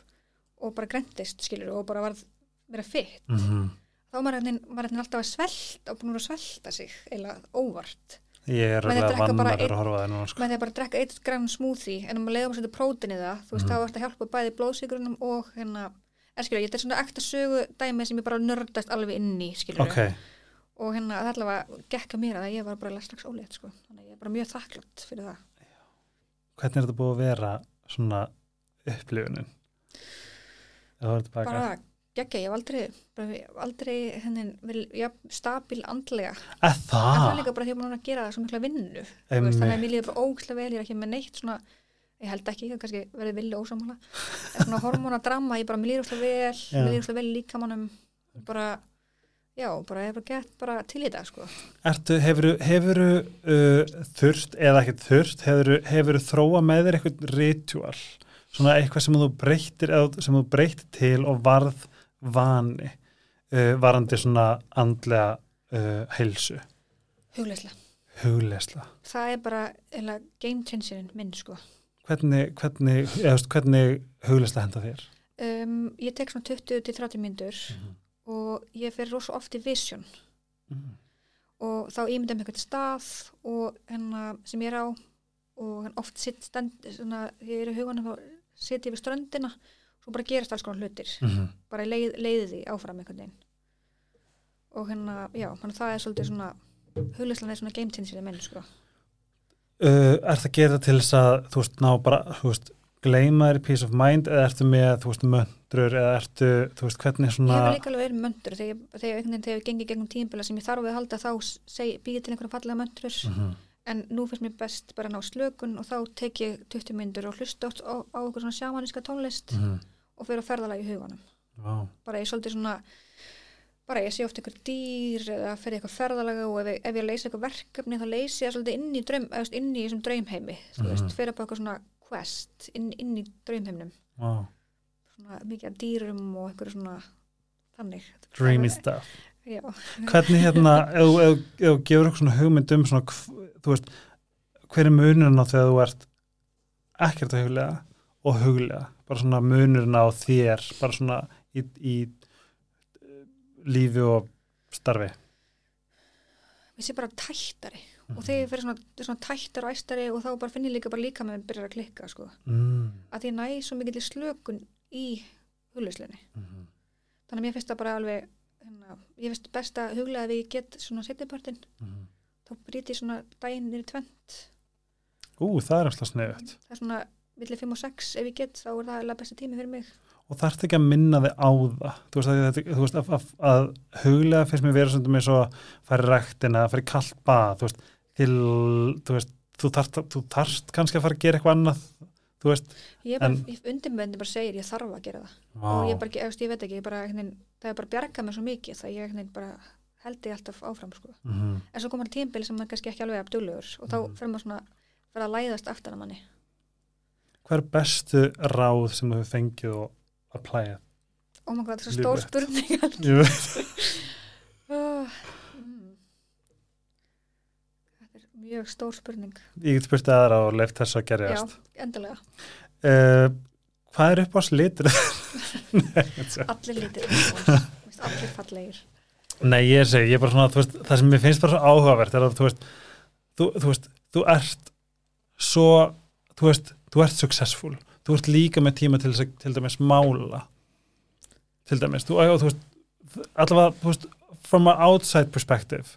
og bara grendist skilur og bara varð meira fitt, mm -hmm. þá var hérna, var hérna alltaf að svelta og búin að svelta sig eða óvart, ég er alveg er ekki bara vannar að horfa það núna sko. því að bara drekka eitt grann smoothie en um að leiða maður setja prótin í það þú veist, Mhm. þá ert að hjálpa bæði blóðsíkurunum og hérna, er skilur, þetta er svona ekta sögu dæmi sem ég bara nördast alveg inn í skilur, ok, og hérna það allavega gekk að mér að ég var bara strax ólétt sko. þannig að ég er bara mjög þakklátt fyrir það. Hvernig er þetta búið að vera svona það tilbaka bara geggja, ég hef aldrei bara, aldrei henni verið ja, stabil andlega, eða en það það, er líka bara því að ég er að gera það svo mikla vinnu þannig að mér líður bara ógæslega vel ég er ekki með neitt svona ég held ekki, hef kannski verið villi ósamála svona hormonadramma, ég bara, mér líður óslega vel Já. mér líður óslega vel líkamannum bara, já, bara ég hef bara gett bara til í þetta, sko. Ertu, hefuru uh, þurft eða ekkert þurft, hefuru þróa með þér eitthvað ritual svona eitthvað sem þú breyttir eða sem þú breyttir til og varð vani uh, varandi svona andlega uh, heilsu, hugleislega, huglesla það er bara eða game changerinn minn, sko. Hvernig, hvernig, eða, hvernig huglesla henda þér? um, ég tek svona 20 til 30 mínútur og ég fer rosa oft í vision Mm. og þá ímynda mér eitthvað stað og hennar sem ég er á og hann oft sitt stend þegar ég er í huganum þá sitt ég við ströndina svo bara gerast alls konar hlutir Mm -hmm. bara leið, leiði því áfram einhvern veginn og hérna, já, að það er svolítið svona hugleyslan er svona game changer í menn sko. uh, Er það að gera til þess að þú veist, ná bara, þú veist gleyma þér peace of mind eða ertu með, þú veist, möndrur eða ertu, þú veist, hvernig ég svona hef líka alveg verið möndur þegar, ég- þegar, veginn, þegar ég gengi gegnum tímbila sem ég þarf við að halda þá býði til einhverja fallega möndur Mhm. en nú finnst mér best bara að ná slökun og þá tek ég 20 myndur og hlusta á, á eitthvað svona sjamaníska tónlist Mhm. og fyrir að ferðalega í huganum Vá. bara ég svolítið svona bara ég sé oft einhver dýr eða fer í eitthvað ferðalega og ef ég, ef ég leysi eitthvað verkefni þá leysi ég svolítið inn í, draum, inn í draumheimi þú Mhm. veist, fyrir bara eitthvað svona quest inn, inn í draumheimnum. Wow. svona mikið af dýrum og einhverju svona þannig. Dreamy stuff. Já, hvernig hérna, [LAUGHS] ef þú- ef ef þú gefur eitthvað svona hugmynd um svona, þú veist, hver er munurinn á þegar þú ert ekkert að huglega og huglega, bara svona munurinn á þér, bara svona í, í eh, lífi og starfi. Ég sé bara tættari og þegar ég fyrir svona, svona tættar og æstari og þá bara finn ég líka bara líka með byrjar að klikka sko. mm. að ég næ svo mikið slökun í hugleyslinni Mm. þannig að mér finnst það bara alveg hérna, ég finnst best að huglega að ég get svona setjapartinn, Mm. þá brýti ég svona daginn í tvent ú, það er alltaf sniðut það er svona millir 5 og 6 ef ég get þá er það alveg besta tími fyrir mig og þarf ekki að minna þig á það þú veist, að, þú veist að, að, að huglega finnst mér vera svona með svo að fara í rektina, að fara í kallt bað þú veist, til, þú veist þú þarft, kannski að fara að gera eitthvað annað þú veist, ég er bara, segir ég þarf að gera það. Vá, og ég, bara, ég, ég veit ekki, ég bara, veginn, það er bara bjargað mér svo mikið það ég bara held ég alltaf áfram sko. mm en svo komar tímbili sem maður kannski ekki alveg abdúlegur og þá Mhm. fyrir maður svona fyrir að læðast aftan að manni. Hvað er bestu ráð sem þú fengið og að plæja og maður hvað það er svo stór spurning. Ég veit [LAUGHS] Ah, mm. þetta er mjög stór spurning. Ég get spurt aðra og leift þess að já, gerjast endilega, uh, hvað er upp á slitur allir finnst allir fallegir. Nei ég segi, ég er bara svona veist, það sem mér finnst bara svo áhugavert er að þú veist þú, þú veist, þú ert svo, þú veist, þú ert successful, þú ert líka með tíma til til dæmis mála. Til dæmis, þú, og, þú veist allavega, þú veist, from an outside perspective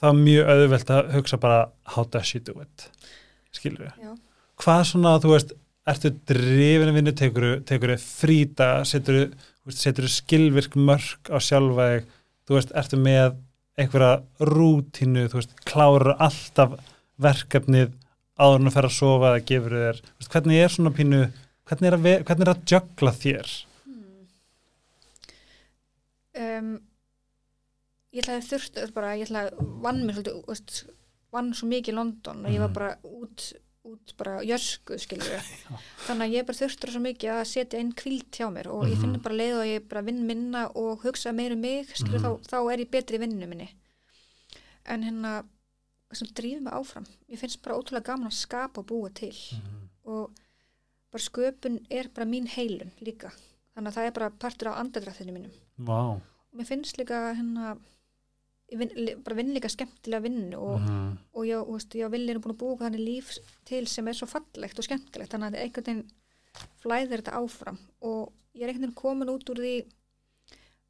þá er mjög auðvelt að hugsa bara how does she do it skilur við já, hvað svona, þú veist, ertu drifinu vinnu, tekur tekur fríta, setur setur skilvirk mörk á sjálfa þig, þú veist, ertu með einhverja rútínu, þú veist, klára alltaf verkefnið áður en að fer að sofa eða gefur þér, veist, hvernig er svona pínu, hvernig er að, ve- hvernig er að jögla þér? hmm. um, ég ætlaði þurft bara, ég ætlaði vann mér svolítið, vann svo mikið í London og ég var Mhm. bara út út bara jösku, skilur [LAUGHS] þannig að ég bara þurftur svo mikið að setja inn kvílt hjá mér og ég Mhm. finn bara leið og ég bara vinn minna og hugsa meira um mig, skilur, Mhm. þá, þá er ég betri í vinninu minni. En hérna sem drífum mig áfram, ég finnst bara ótrúlega gaman að skapa og búa til. Og bara sköpun er bara mín heilun líka, þannig að það er bara partur af andadrættinu mínum. Vá, og mér finnst líka hérna vinn, li- bara vinn líka skemmtilega vinnu og, Mhm. og ég, þú veist, ég á viljinu búin að búa þannig líf til sem er svo fallegt og skemmtilegt þannig að einhvern veginn flæðir þetta áfram. Og ég er einhvern veginn komin út úr því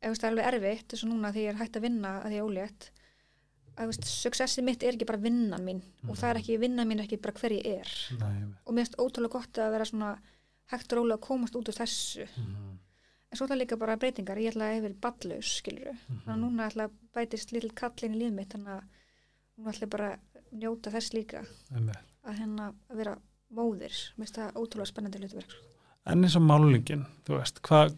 ef það er alveg erfitt þess að núna því ég er hægt að vinna að því ég er ólétt að successið mitt er ekki bara vinnan mín og það er ekki vinnan mín er ekki bara hver ég er. Nei, og mér finnst ótrúlega gott að vera svona hægt og rólega að komast út úr þessu. Mhm. En svo það líka bara breytingar, ég ætla að hefur ballaus, skilur Mhm. þannig að núna ætla að bætist lill kallin í líf mitt þannig að núna ætla ég bara njóta þess líka Einmitt. að hérna að vera móðir mér finnst það ótrúlega spennandi hlutverk sko. En eins og málingin, þú veist, hva,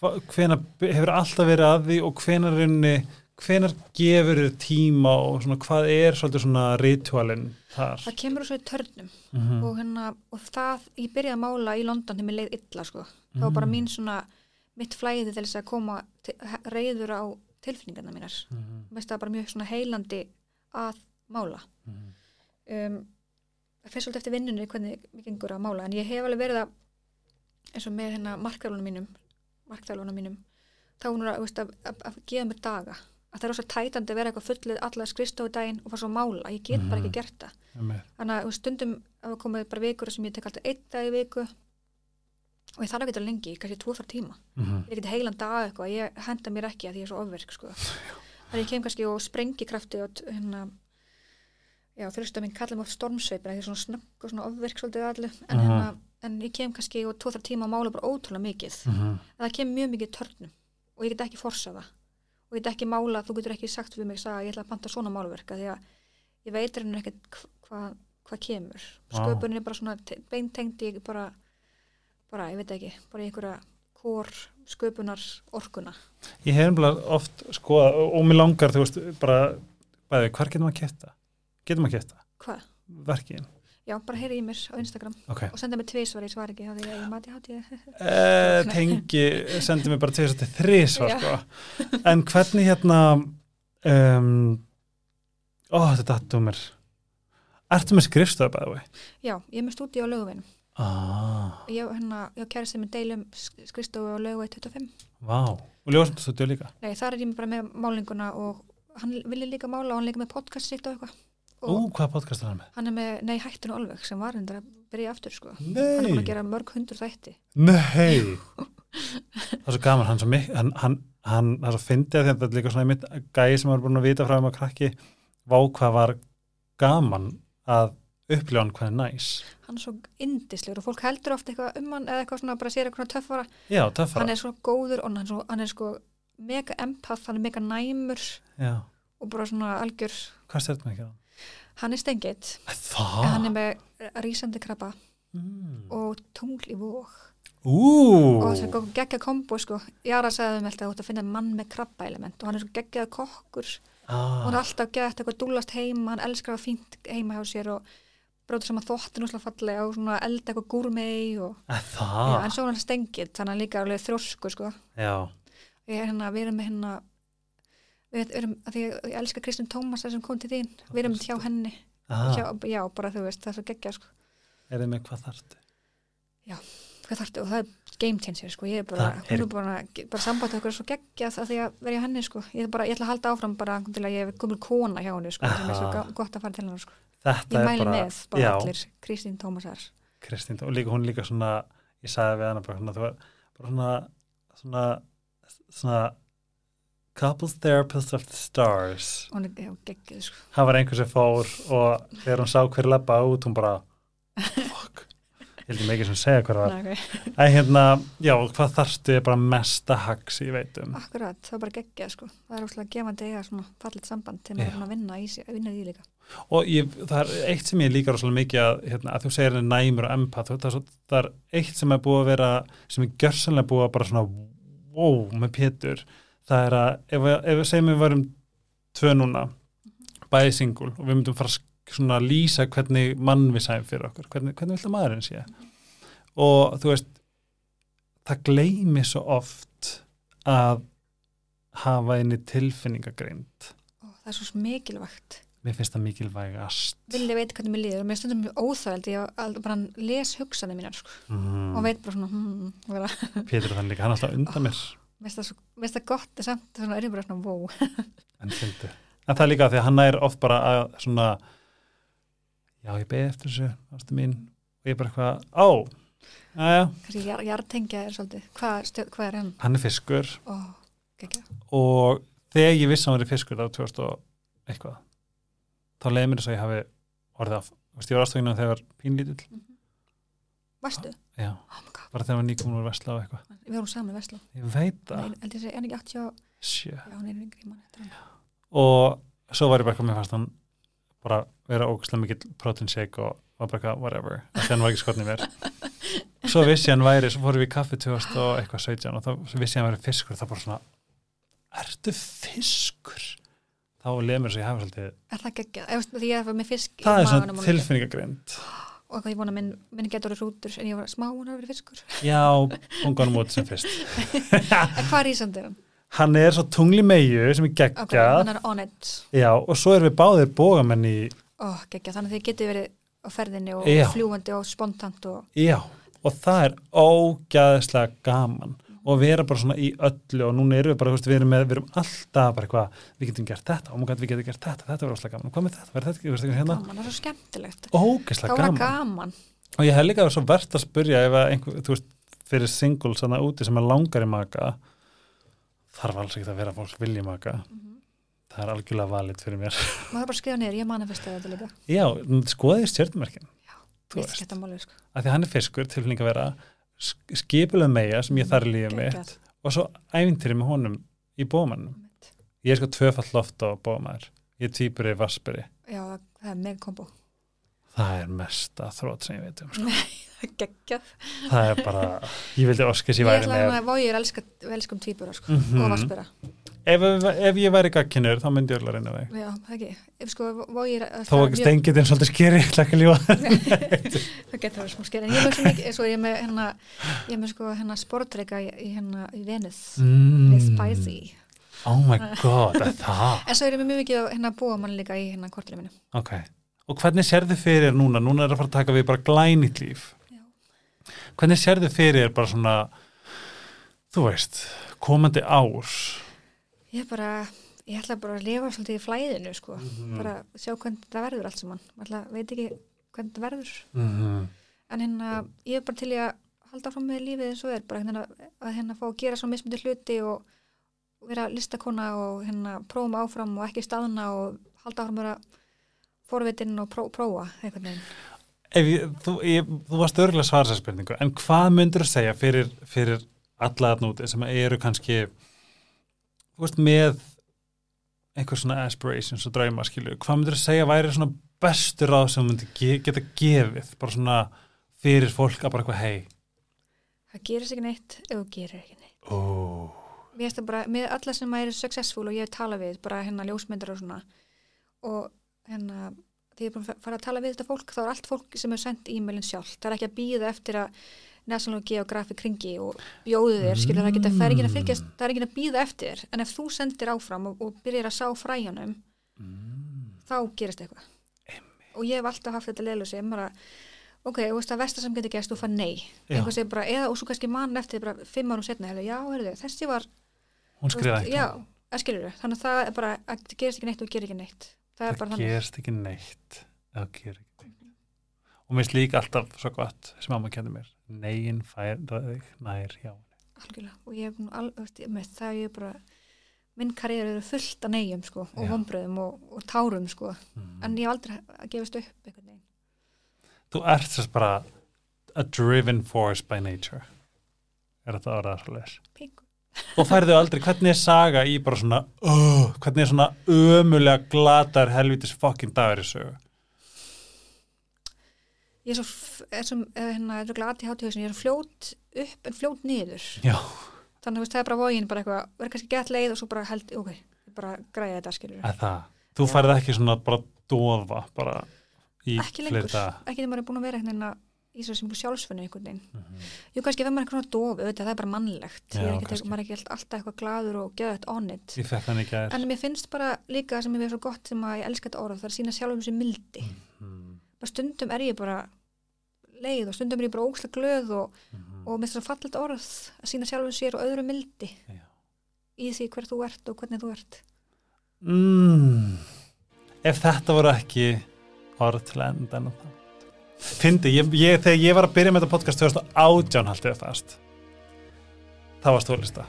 hva, hvenar hefur alltaf verið að því og hvenar rauninni, hvenar gefur þér tíma og svona hvað er svolítið svona ritualinn þar? það kemur svo í törnum Mm og, hérna, og það, ég byrjaði að mála í London þegar mér leið illa sko. það var bara Mm. mín svona mitt flæði til þess að koma til, reyður á tilfinningarna mínar. Mhm. mér finnst það bara mjög svona heilandi að mála. Um, það fyrir svolítið eftir vinnunni hvernig mér gengur að mála en ég hef alveg verið að eins og með hérna markþjálfunum mínum markþjálfunum mínum þá hún er að, veist, að, að, að gefa mér daga. Að það er rosa tætandi að vera eitthvað fullið allar skristofu daginn og fara svo að mála, ég get bara Mhm. ekki gert það. Þannig að veist, stundum að það komið bara vikur sem ég tek alltaf einn dag í viku og ég þarf ekki að lengi, kannski tvo þar tíma Mhm. ég er ekki heilan dag eitthvað, ég henda mér ekki að því ég er svo ofverk sko. [LAUGHS] þannig ég kem kannski og sprengi krafti og hérna já, þurftu að minn kalla mig oft stormsveipir því ég svona snögg og svona ofverk svolítið allu en, Aha. hérna, en ég kem kannski og tvo þar tíma að mála bara ótrúlega mikið Mhm. en það kem mjög mikið törnum og ég get ekki forsa það og ég get ekki mála, þú getur ekki sagt við mig að ég ætla að panta svona málverka því að ég veit henni ekkert hva- hvað hvað kemur Vá. sköpunin er bara svona te- beintengt í bara, bara, ég veit ekki bara í einhverja kór sköpunar orkuna Ég hef nefnilega oft skoða og, mér langar, þú veist, bara bæði, hvar getum að kæfta? Getum að kæfta? hvað? Verkin? Já, bara heyri í mér á Instagram Ok. og senda mér tvísvar, ég svar ekki á því að ég mati hátíð [LAUGHS] Eh, tengi, sendi mér bara til þess að þetta þrís var Já. sko. En hvernig hérna um, Ó, þetta dattum mér Ertu með skrifstöðu bæði? Já, ég er með stúdíu á löguvinum Ah, Ég, hérna, ég kæri sem með deilum skristofu á lögu 25 vá. Og ljósmyndastúdíu líka. Nei, þar er ég bara með málinguna og hann vilja líka mála og hann líka með podcast sitt og eitthvað. Ú, og hvaða podcast er hann með? hann er með, nei, hættinu alveg sem var hendur að byrja aftur sko. Hann er búin að Nei, gera mörg hundur þætti. Nei. [LAUGHS] Það er svo gaman, hann, svo mik hann, hann, hann er svo fyndið að þetta er líka svona einmitt gæi sem var búin að vita frá um að krakki. Vá hvað var gaman að upplifa hann hvað er næs. Hann er svo indislegur og fólk heldur ofta eitthvað um hann eða eitthvað svona bara sér eitthvað töffara. Já, töffara. Hann er svo góður og hann er, svo, hann er sko mega empath, hann er mega næmur Já, og bara svona algjör. Hvað stjórnum ekki á? Hann? hann er en hann er með rísandi krabba Mm. og tungl í vóg Ú, og það er geggja kombo sko. Jara sagði um alltaf að finna mann með krabba element og hann er svo geggjað kokkur. Og hann er ah, alltaf gett eitthvað dúlast heima hann elskar að fínt heima hjá sér og bróður saman þóttin úslega fallega og svona elda eitthvað gúrmei og að já, en svo er hann stengið þannig að hann líka alveg þrjósku sko. Já, ég er hérna, við erum með hérna við erum, að því ég, ég elska Kristinn Tómas sem kom til þín, við erum hjá henni. Ah, hjá, já, bara þú veist, það er svo geggja sko. er þið með hvað þarftu? Hvað þarftu, og það er game changer sko. ég er bara, Það hún er- er bara, bara samband okkur er svo geggja það því að vera hjá henni sko. ég, er bara, ég ætla að halda áfram bara til að ég hef komið kona hjá henni sko, sem er svo gott að fara til hennar sko. Þetta ég er mæli bara, með bara já, allir Kristín Tómasar Kristín, og líka hún er líka svona, ég sagði við hana bara svona, þú var bara svona, svona, svona couples therapist of the stars. hún er já, geggjuð sko. Það var einhver sem fór og þegar hún sá hver labba út, hún bara, [LAUGHS] held mikið sem segja hver var. Ná, okay. En hérna, já, hvað þarftu er bara mesta hagg sem ég veit um. akkurat, það er bara geggjað sko. það er óslega gefandi að eiga svona fallit samband til maður að vinna í, í því líka Og ég, það er eitt sem ég líkar rosalega mikið að, hérna, að þú segir henni næmur og empath, það er, það er eitt sem er búið að vera, sem er gjörsanlega búið að bara svona, wow, með Pétur, það er að ef, ef segjum við varum tvö núna, bæði singul og við myndum fara að svona lýsa hvernig mann við sæðum fyrir okkur, hvernig, hvernig viltu maðurinn sé og þú veist það gleymi svo oft að hafa einni tilfinningagreind og það er svo mikilvægt mér finnst það mikilvægast vilja veit hvernig mér líður og mér stundum mjög óþægildi ég al- bara les hugsanir mínar sko. mm. og veit bara svona hmm, [LAUGHS] Pétur þannig líka, hann er alltaf undan mér mér finnst það það gott samt svona er bara svona wow [LAUGHS] en. En það er líka því að hann er oft bara að svona já, ég beði eftir þessu, ástu mín. Og ég bara eitthvað, á jartengja er svolítið. Hvað, hvað er hann? Hann er fiskur. Geggja og þegar ég vissi að hann er fiskur þá 2000 og eitthvað þá leiði mér þess að ég hafi orðið af, ég var aðstofinu þegar ég var pínlítill, varstu? já, oh bara þegar ég var úr vesla og eitthvað, við vorum saman í Vesla ég veit það. en ekki 80 sjö, já, hún er yngri mann og svo var ég bara með fast hann bara vera ógæslega mikill protein shake og var bara eitthvað whatever. Þannig að hann var ekki skotnið mér. [LAUGHS] Svo vissi hann væri, svo fórum við í kaffi 2000 og eitthvað 17 og þá vissi hann væri fiskur það bara svona, ertu fiskur? þá leið mér svo ég hafa svolítið er það geggja, Ég veist, því ég er með fisk í það er svona tilfinningagrind og [GASPS] ég vona að minn, minn getur orðið hrútur en ég var smá hún að vera fiskur. Já, [LAUGHS] unganum út sem fyrst. Hvað er Ísandi hann? Hann er svo tungli meiu sem er geggjað. It. Já, og svo erum við báðir bógamenn í ó, geggja, þannig að þið getur verið á ferðinni og Já. fljúandi og spontant og Já, og það er ógæðislega gaman. Og vera bara svona í öllu og núna erum við bara, við erum, með, við erum alltaf bara eitthvað, við getum gert þetta, og við getum gert þetta, þetta verður óslega gaman, hvað með þetta, verður þetta, verður þetta hérna, gaman, það er svo skemmtilegt. Ógæðislega gaman. gaman. Og ég hef líka verið svo verðt að spurja ef einhver, þú veist, fyrir singles úti sem er langar í maka, þarf alls ekki að vera að fólk vilja maka, það er algjörlega valið fyrir mér. [LAUGHS] maður bara skrifa niður, ég manifestaði þetta líka. Já, skoðið stjórnumerkin, þú Ég veist, sketta málið sko. Að því hann er fiskur, tilfinning að vera skipulega meia sem ég þarf í lífið mitt, og svo ævintýri með honum í bómannum. Ég er sko tvöfall loft á bómaður. Ég týpur í Vassberi. já, það er mega kombo það er mesta þrótt sem ég veit um sko. geggjað. Það er bara, ég vildi óskis ég ég væri með að vóið er elska, elskum tvíbura sko, Mhm. og vassbura ef, ef ég væri gagkinur þá myndi ég öll að reyna þig. Já, það ekki, ef sko er þó ekki stengið en svolítið skeri ég að [LAUGHS] það getur verið smá skeri ég er með svo ég er með hérna ég er með sko hérna sportreika í, hérna í Venus, mm. með spicy. Oh my god, er það? En svo er ég með mjög mikið að hérna búa mann líka í hérna kortinu minu ok, og hvernig sérðu fyrir núna, núna er að fara að taka við bara glænit líf. Já. hvernig sérðu fyrir bara svona þú veist, komandi ár? Ég bara, ég ætla bara að lifa svolítið í flæðinu sko, Mhm. bara sjá hvernig það verður allt saman, ætla, veit ekki hvernig það verður. Mm. en hérna, ég er bara til að halda fram með lífið eins og er, bara hérna að hérna fá að gera svo mismyndi hluti og vera listakona og hérna prófa mig áfram og ekki staðna og halda áfram að vera forvitin og pró, prófa einhvern veginn. Ef ég, þú, ég, þú varst örgulega svara þessa spurningu, en hvað myndur þú segja fyrir, fyrir alla að núti sem eru kannski veist með einhver svona aspirations og drauma skilju, hvað myndur þú segja væri svona bestur ráð sem þú myndir ge geta gefið bara svona fyrir fólk að bara eitthvað hei Það gerist ekki neitt ef þú gerir ekki neitt. oh. Mér finnst það bara, með alla sem eru successful og ég hef talað við, bara hérna ljósmyndar og svona og hérna því ég er búin að fara að tala við þetta fólk þá er allt fólk sem er sendt e-mailin sjálf það er ekki að býða eftir að National Geographic kringi og bjóðu þér skilur það, geta, það er ekki að fylgjast það er ekki að býða eftir. En ef þú sendir áfram og, og byrjar að sá fræjanum mm. þá gerist eitthvað. Og ég hef alltaf haft þetta leilu sem bara ok, þú veist að versta sem getur gerst þú fann nei, einhver segir bara eða og svo kannski mann eftir bara fimm árum setna hefur, já, heyrðu, þessi var veist, já, skilur þannig að það bara, að það gerist ekki neitt og gerir ekki neitt það það gerst ekki neitt. Það gerir ekki neitt. Og mér líka alltaf svo gott sem mamma kendur mér negin fær nær hjá henni. Algjörlega. Og ég hef nú al, veist, ég- með það ég er bara minn karriér eru fullt af neyjum sko, og vombröðum og, og tárum sko. mm. en ég hef aldrei að gefast upp þú ert sérst bara a driven force by nature. Er þetta orðað svo leis Pingu. Og færðu aldrei, hvernig er saga í bara svona uh, hvernig er svona ömulega glatar helvitis fucking dagur í sögu? Ég er svo, er sem, eh, hérna, aðti hátíðhausin, ég er fljót upp en fljót niður. Já, þannig að það er bara vógin bara eitthvað, verður kannski gett leið og svo bara held, ok, bara græði þetta skilur að það? Þú færðu ekki svona bara dofa bara í ekki fleiri lengur, ekki þegar maður er búin að vera að í svo sem sjálfsfunni einhvern veginn Mhm. jú kannski maður er eitthvað svona dof, auðvitað, það er bara mannlegt Já, er ekki, maður er ekki allt- alltaf eitthvað gladur og geðað on it ég fekk þannig ekki að en mér finnst bara líka sem ég veið svo gott sem að ég elska þetta orð, það er að sína sjálfum sér mildi mm. bara stundum er ég bara leið og stundum er ég bara ókslega glöð og, mm. og með þess að fallet orð að sína sjálfum sér og öðru mildi Já. í því hver þú ert og hvernig þú ert Mm. Ef þetta voru ekki orð til að enda en það Fyndi, ég, ég, þegar ég var að byrja með þetta podcast 2018 haldið það fast það var stólista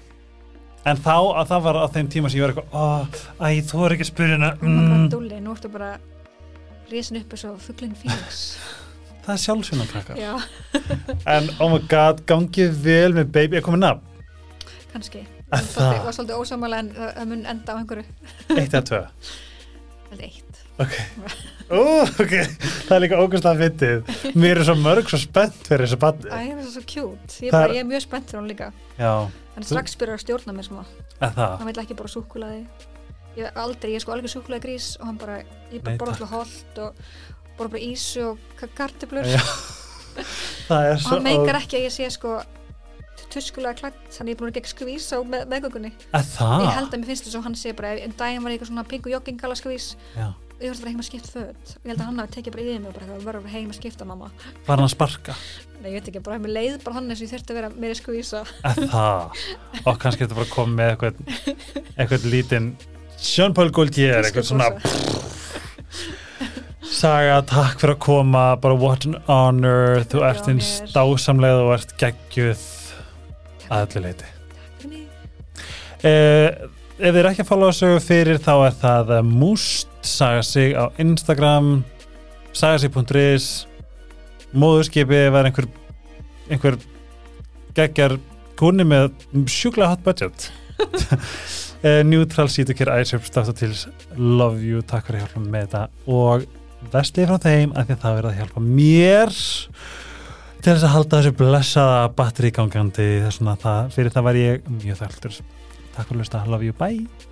en þá að það var á þeim tíma sem ég var eitthvað oh, æ, þú er ekki að spyrja hana. Mm. bara mm, dúli, nú ertu bara risin upp eins og fugglinn Phoenix [LAUGHS] það er sjálfsvunum krakkar [LAUGHS] en oh my god, gangið vel með baby, er komið nafn, kannski. Var það? var svolítið ósámála en það það mun enda á einhverju. Eitt eða tvö. Eitt ok, Ó, ok. Það er líka ógust að fyndið. Mér er svo mörg svo spennt fyrir þessu Æ, bandi það er svo cute, ég, Það bara, er- ég er mjög spennt fyrir hún líka. Já, hann strax byrjar að stjórna mér smá eða það? Hann vil ekki bara súkulaði ég er aldrei, ég er sko alveg súkulaði grís og hann bara, ég bara Nei, borða takk. alltaf holt og borða bara ísu og ka- kartöflur. Já, það er og svo hann meikar ekki að ég sé sko tuskulega klætt, þannig ég er búin að gegn skvís á með, meðgöngunni. að Ég það held að mér finnst þess að hann sé bara, en daginn var ég eitthvað svona pingu joggingala skvís. Já. Ég var bara heim að skipta föt og ég held að hann hafi tekið bara yfir mig og bara eitthvað, verður heim að skipta mamma. var hann að sparka Nei, ég veit ekki, bara mér leið bara hann eins og ég þurfti að vera meiri skvísa. að það og kannski þetta bara komið með eitthvað eitthvað lítinn Jean-Paul Gaultier eitthvað svona saga, takk fyrir að koma bara what an honor þú ert eins mér. dásamlega og ert geggjuð að öllu leiti Fyrir mig. Eh, ef þið er ekki að followa sögu fyrir þá er það Múst saga sig á Instagram sagasig.is móðurskipi var einhver einhver geggjar kúni með sjúklega hot budget. [LAUGHS] Eh, Neutral Sítokir Æsjöp Státtatils Love you, takk fyrir að hjálpa með þetta. Og vestlið frá þeim af því að það verða að hjálpa mér til þess að halda þessu blessaða batteri gangandi þess að það, fyrir það var ég mjög þæltur Takk fyrir að hlusta, love you, bye